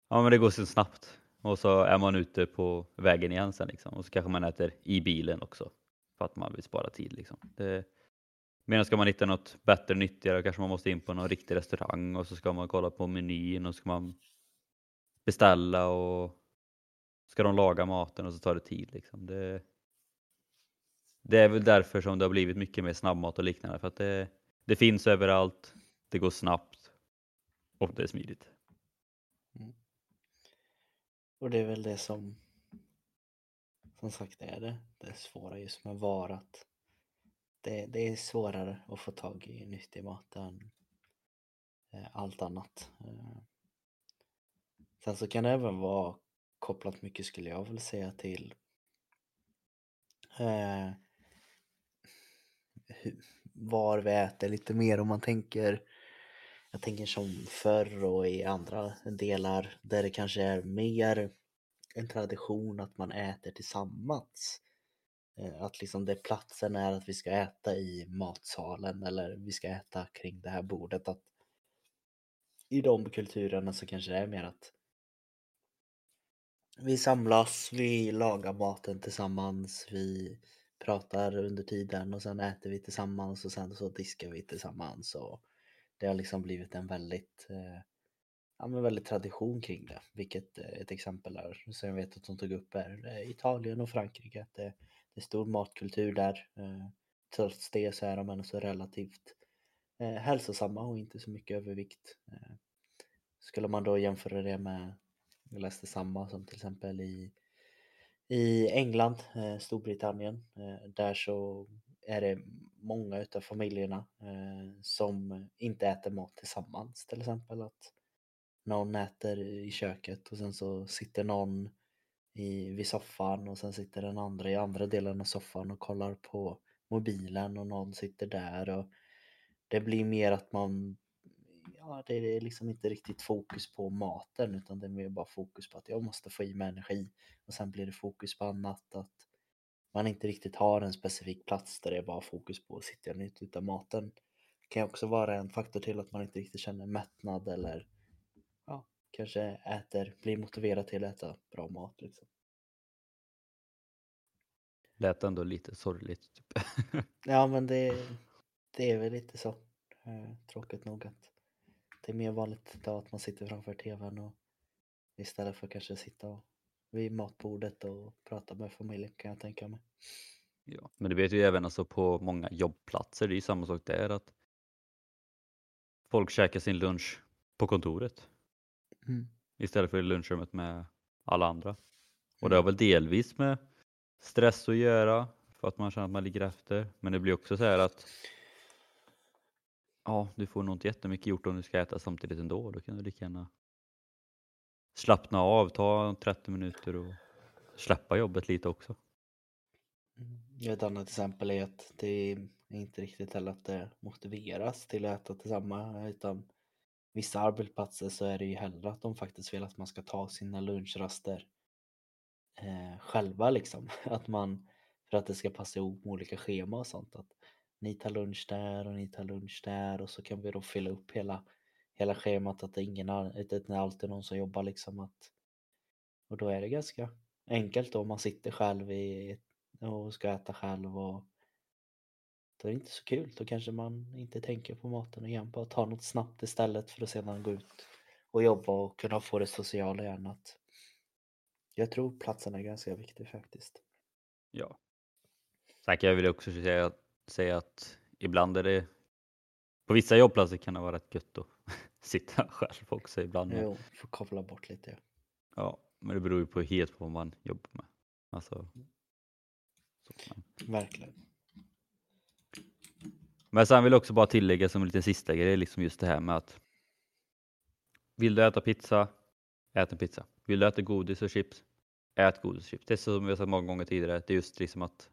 ja men det går så snabbt. Och så är man ute på vägen igen sen liksom. Och så kanske man äter i bilen också. För att man vill spara tid liksom. Det, medan ska man hitta något bättre, nyttigare, kanske man måste in på någon riktig restaurang och så ska man kolla på menyn och så ska man beställa och ska de laga maten och så tar det tid liksom. Det, det är väl därför som det har blivit mycket mer snabbmat och liknande. För att det, det finns överallt, det går snabbt och det är smidigt. Och det är väl det som som sagt är det, det svåra just med VAR att det, det är svårare att få tag i nyttig mat än eh, allt annat. Eh, sen så kan det även vara kopplat mycket skulle jag väl säga till eh, var vi äter lite mer om man tänker jag tänker som förr och i andra delar där det kanske är mer en tradition att man äter tillsammans. Eh, att liksom det platsen är att vi ska äta i matsalen eller vi ska äta kring det här bordet. Att I de kulturerna så kanske det är mer att vi samlas, vi lagar maten tillsammans, vi pratar under tiden och sen äter vi tillsammans och sen så diskar vi tillsammans. Och det har liksom blivit en väldigt, eh, ja, men väldigt tradition kring det. Vilket eh, ett exempel är, som jag vet att de tog upp är eh, Italien och Frankrike. Att det, det är stor matkultur där. Eh, trots det så är de ändå så relativt eh, hälsosamma och inte så mycket övervikt. Skulle man då jämföra det med, jag läste samma som till exempel i i England, eh, Storbritannien, eh, där så är det många utav familjerna eh, som inte äter mat tillsammans till exempel. Att någon äter i köket och sen så sitter någon i, vid soffan och sen sitter den andra i andra delen av soffan och kollar på mobilen och någon sitter där. och Det blir mer att man ja, det är liksom inte riktigt fokus på maten utan det är mer bara fokus på att jag måste få i mig energi och sen blir det fokus på annat. Att man inte riktigt har en specifik plats där det är bara fokus på att sitta och njuta av maten. Det kan också vara en faktor till att man inte riktigt känner mättnad eller ja, kanske äter, blir motiverad till att äta bra mat. Liksom. Lät ändå lite sorgligt. Typ. ja men det, det är väl lite så. Eh, tråkigt nog att det är mer vanligt idag att man sitter framför tvn och istället för att kanske sitta vid matbordet och prata med familjen kan jag tänka mig. Ja, men det vet ju även alltså på många jobbplatser, det är ju samma sak där att folk käkar sin lunch på kontoret mm. istället för i lunchrummet med alla andra. Och det har mm. väl delvis med stress att göra för att man känner att man ligger efter. Men det blir också så här att Ja, du får nog inte jättemycket gjort om du ska äta samtidigt ändå. Då kan du lika gärna slappna av, ta 30 minuter och släppa jobbet lite också. Mm. Ett annat exempel är att det är inte riktigt heller att det motiveras till att äta tillsammans utan vissa arbetsplatser så är det ju hellre att de faktiskt vill att man ska ta sina lunchraster eh, själva liksom. Att man, för att det ska passa ihop med olika schema och sånt. Att ni tar lunch där och ni tar lunch där och så kan vi då fylla upp hela, hela schemat att det, ingen, det är alltid någon som jobbar liksom att och då är det ganska enkelt då om man sitter själv i, och ska äta själv och då är det inte så kul. Då kanske man inte tänker på maten igen, bara tar något snabbt istället för att sedan gå ut och jobba och kunna få det sociala igen. Att jag tror platsen är ganska viktig faktiskt. Ja. Sen kan jag väl också säga säga att ibland är det på vissa jobbplatser kan det vara rätt gött att sitta själv också ibland. Jo, få koppla bort lite. Ja, men det beror ju på helt på vad man jobbar med. Alltså. Verkligen. Men sen vill jag också bara tillägga som en liten sista grej, liksom just det här med att vill du äta pizza, ät en pizza. Vill du äta godis och chips, ät godis och chips. Det är som vi har sagt många gånger tidigare, det är just liksom att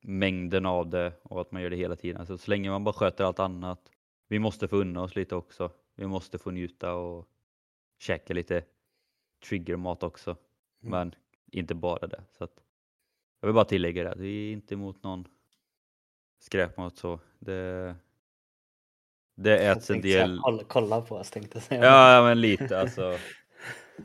mängden av det och att man gör det hela tiden. Alltså, så länge man bara sköter allt annat. Vi måste få unna oss lite också. Vi måste få njuta och käka lite triggermat också. Mm. Men inte bara det. Så att, jag vill bara tillägga det, vi är inte emot någon skräpmat så. Det, det äts en del. Kolla, på oss tänkte jag säga. Ja, men lite alltså.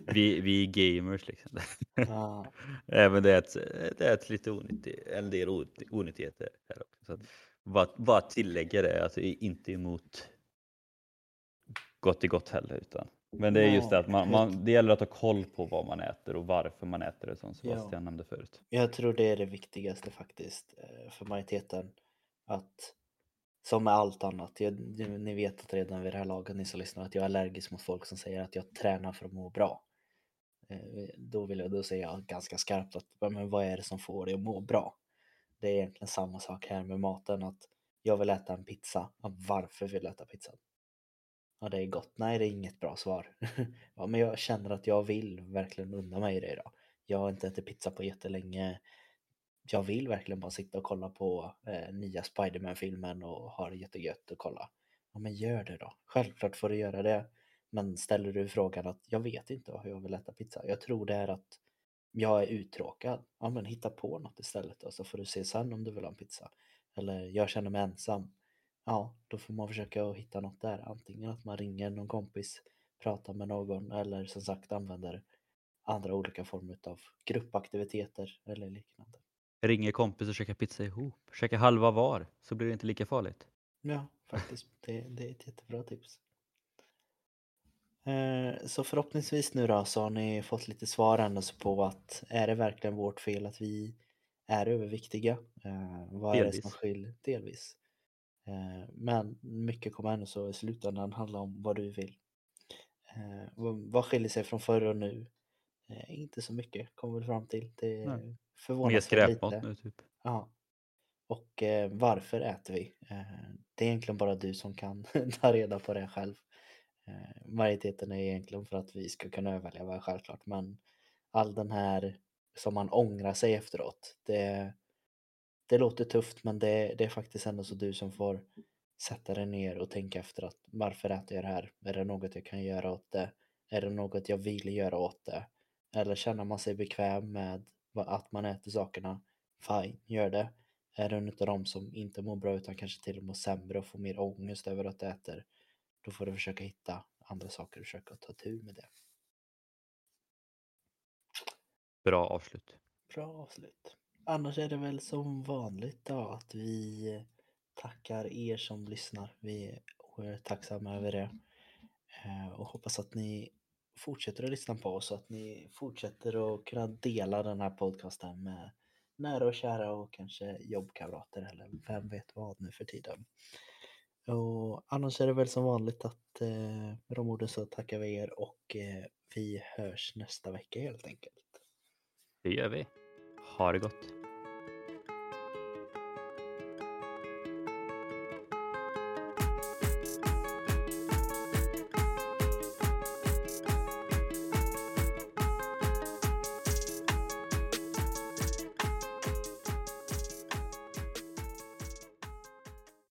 Vi, vi är gamers liksom. Ja, Även det äts, det äts lite onyttig, en del onytt- onyttigheter här också. Så att bara, bara tillägga det, alltså är inte emot gott i gott heller. Utan, men det är just det att man, man, det gäller att ha koll på vad man äter och varför man äter det som Sebastian nämnde förut. Jag tror det är det viktigaste faktiskt eh, för majoriteten. Att som med allt annat, jag, ni vet att redan vid det här laget ni som lyssnar att jag är allergisk mot folk som säger att jag tränar för att må bra. Eh, då vill jag, då säger jag ganska skarpt att men vad är det som får dig att må bra? Det är egentligen samma sak här med maten att jag vill äta en pizza. Varför vill jag äta pizza? Ja, det är gott. Nej, det är inget bra svar. ja, men jag känner att jag vill verkligen unna mig det idag. Jag har inte ätit pizza på jättelänge. Jag vill verkligen bara sitta och kolla på eh, nya Spiderman-filmen och ha det jättegött och kolla. Ja, men gör det då. Självklart får du göra det. Men ställer du frågan att jag vet inte hur jag vill äta pizza. Jag tror det är att jag är uttråkad. Ja, men hitta på något istället då, så får du se sen om du vill ha en pizza. Eller jag känner mig ensam. Ja, då får man försöka att hitta något där. Antingen att man ringer någon kompis, pratar med någon eller som sagt använder andra olika former av gruppaktiviteter eller liknande. Ringer kompis och käkar pizza ihop. Käka halva var så blir det inte lika farligt. Ja, faktiskt. Det, det är ett jättebra tips. Eh, Så förhoppningsvis nu då så har ni fått lite svar ändå på att är det verkligen vårt fel att vi är överviktiga? Eh, Vad är det som Delvis. skiljer? Delvis. Eh, Men mycket kommer ändå så i slutändan handla om vad du vill. Vad skiljer sig från förr och nu? Eh, Inte så mycket kommer vi fram till. Det Nej. Mer förvånansvärt skräpmat lite. nu typ. Ja. Och eh, varför äter vi? Eh, det är egentligen bara du som kan ta reda på det själv. Eh, majoriteten är egentligen för att vi ska kunna överleva självklart men all den här som man ångrar sig efteråt. Det, det låter tufft men det, det är faktiskt ändå så du som får sätta dig ner och tänka efter att varför äter jag det här? Är det något jag kan göra åt det? Är det något jag vill göra åt det? Eller känner man sig bekväm med att man äter sakerna? Fine, gör det. Är det en av dem som inte mår bra utan kanske till och med sämre och får mer ångest över att äta då får du försöka hitta andra saker och försöka ta tur med det. Bra avslut. Bra avslut. Annars är det väl som vanligt då att vi tackar er som lyssnar. Vi är oerhört tacksamma över det. Eh, Och hoppas att ni fortsätter att lyssna på oss och att ni fortsätter att kunna dela den här podcasten med nära och kära och kanske jobbkamrater eller vem vet vad nu för tiden. Och annars är det väl som vanligt att eh, med de orden så tackar vi er och eh, vi hörs nästa vecka helt enkelt. Det gör vi. Ha det gott.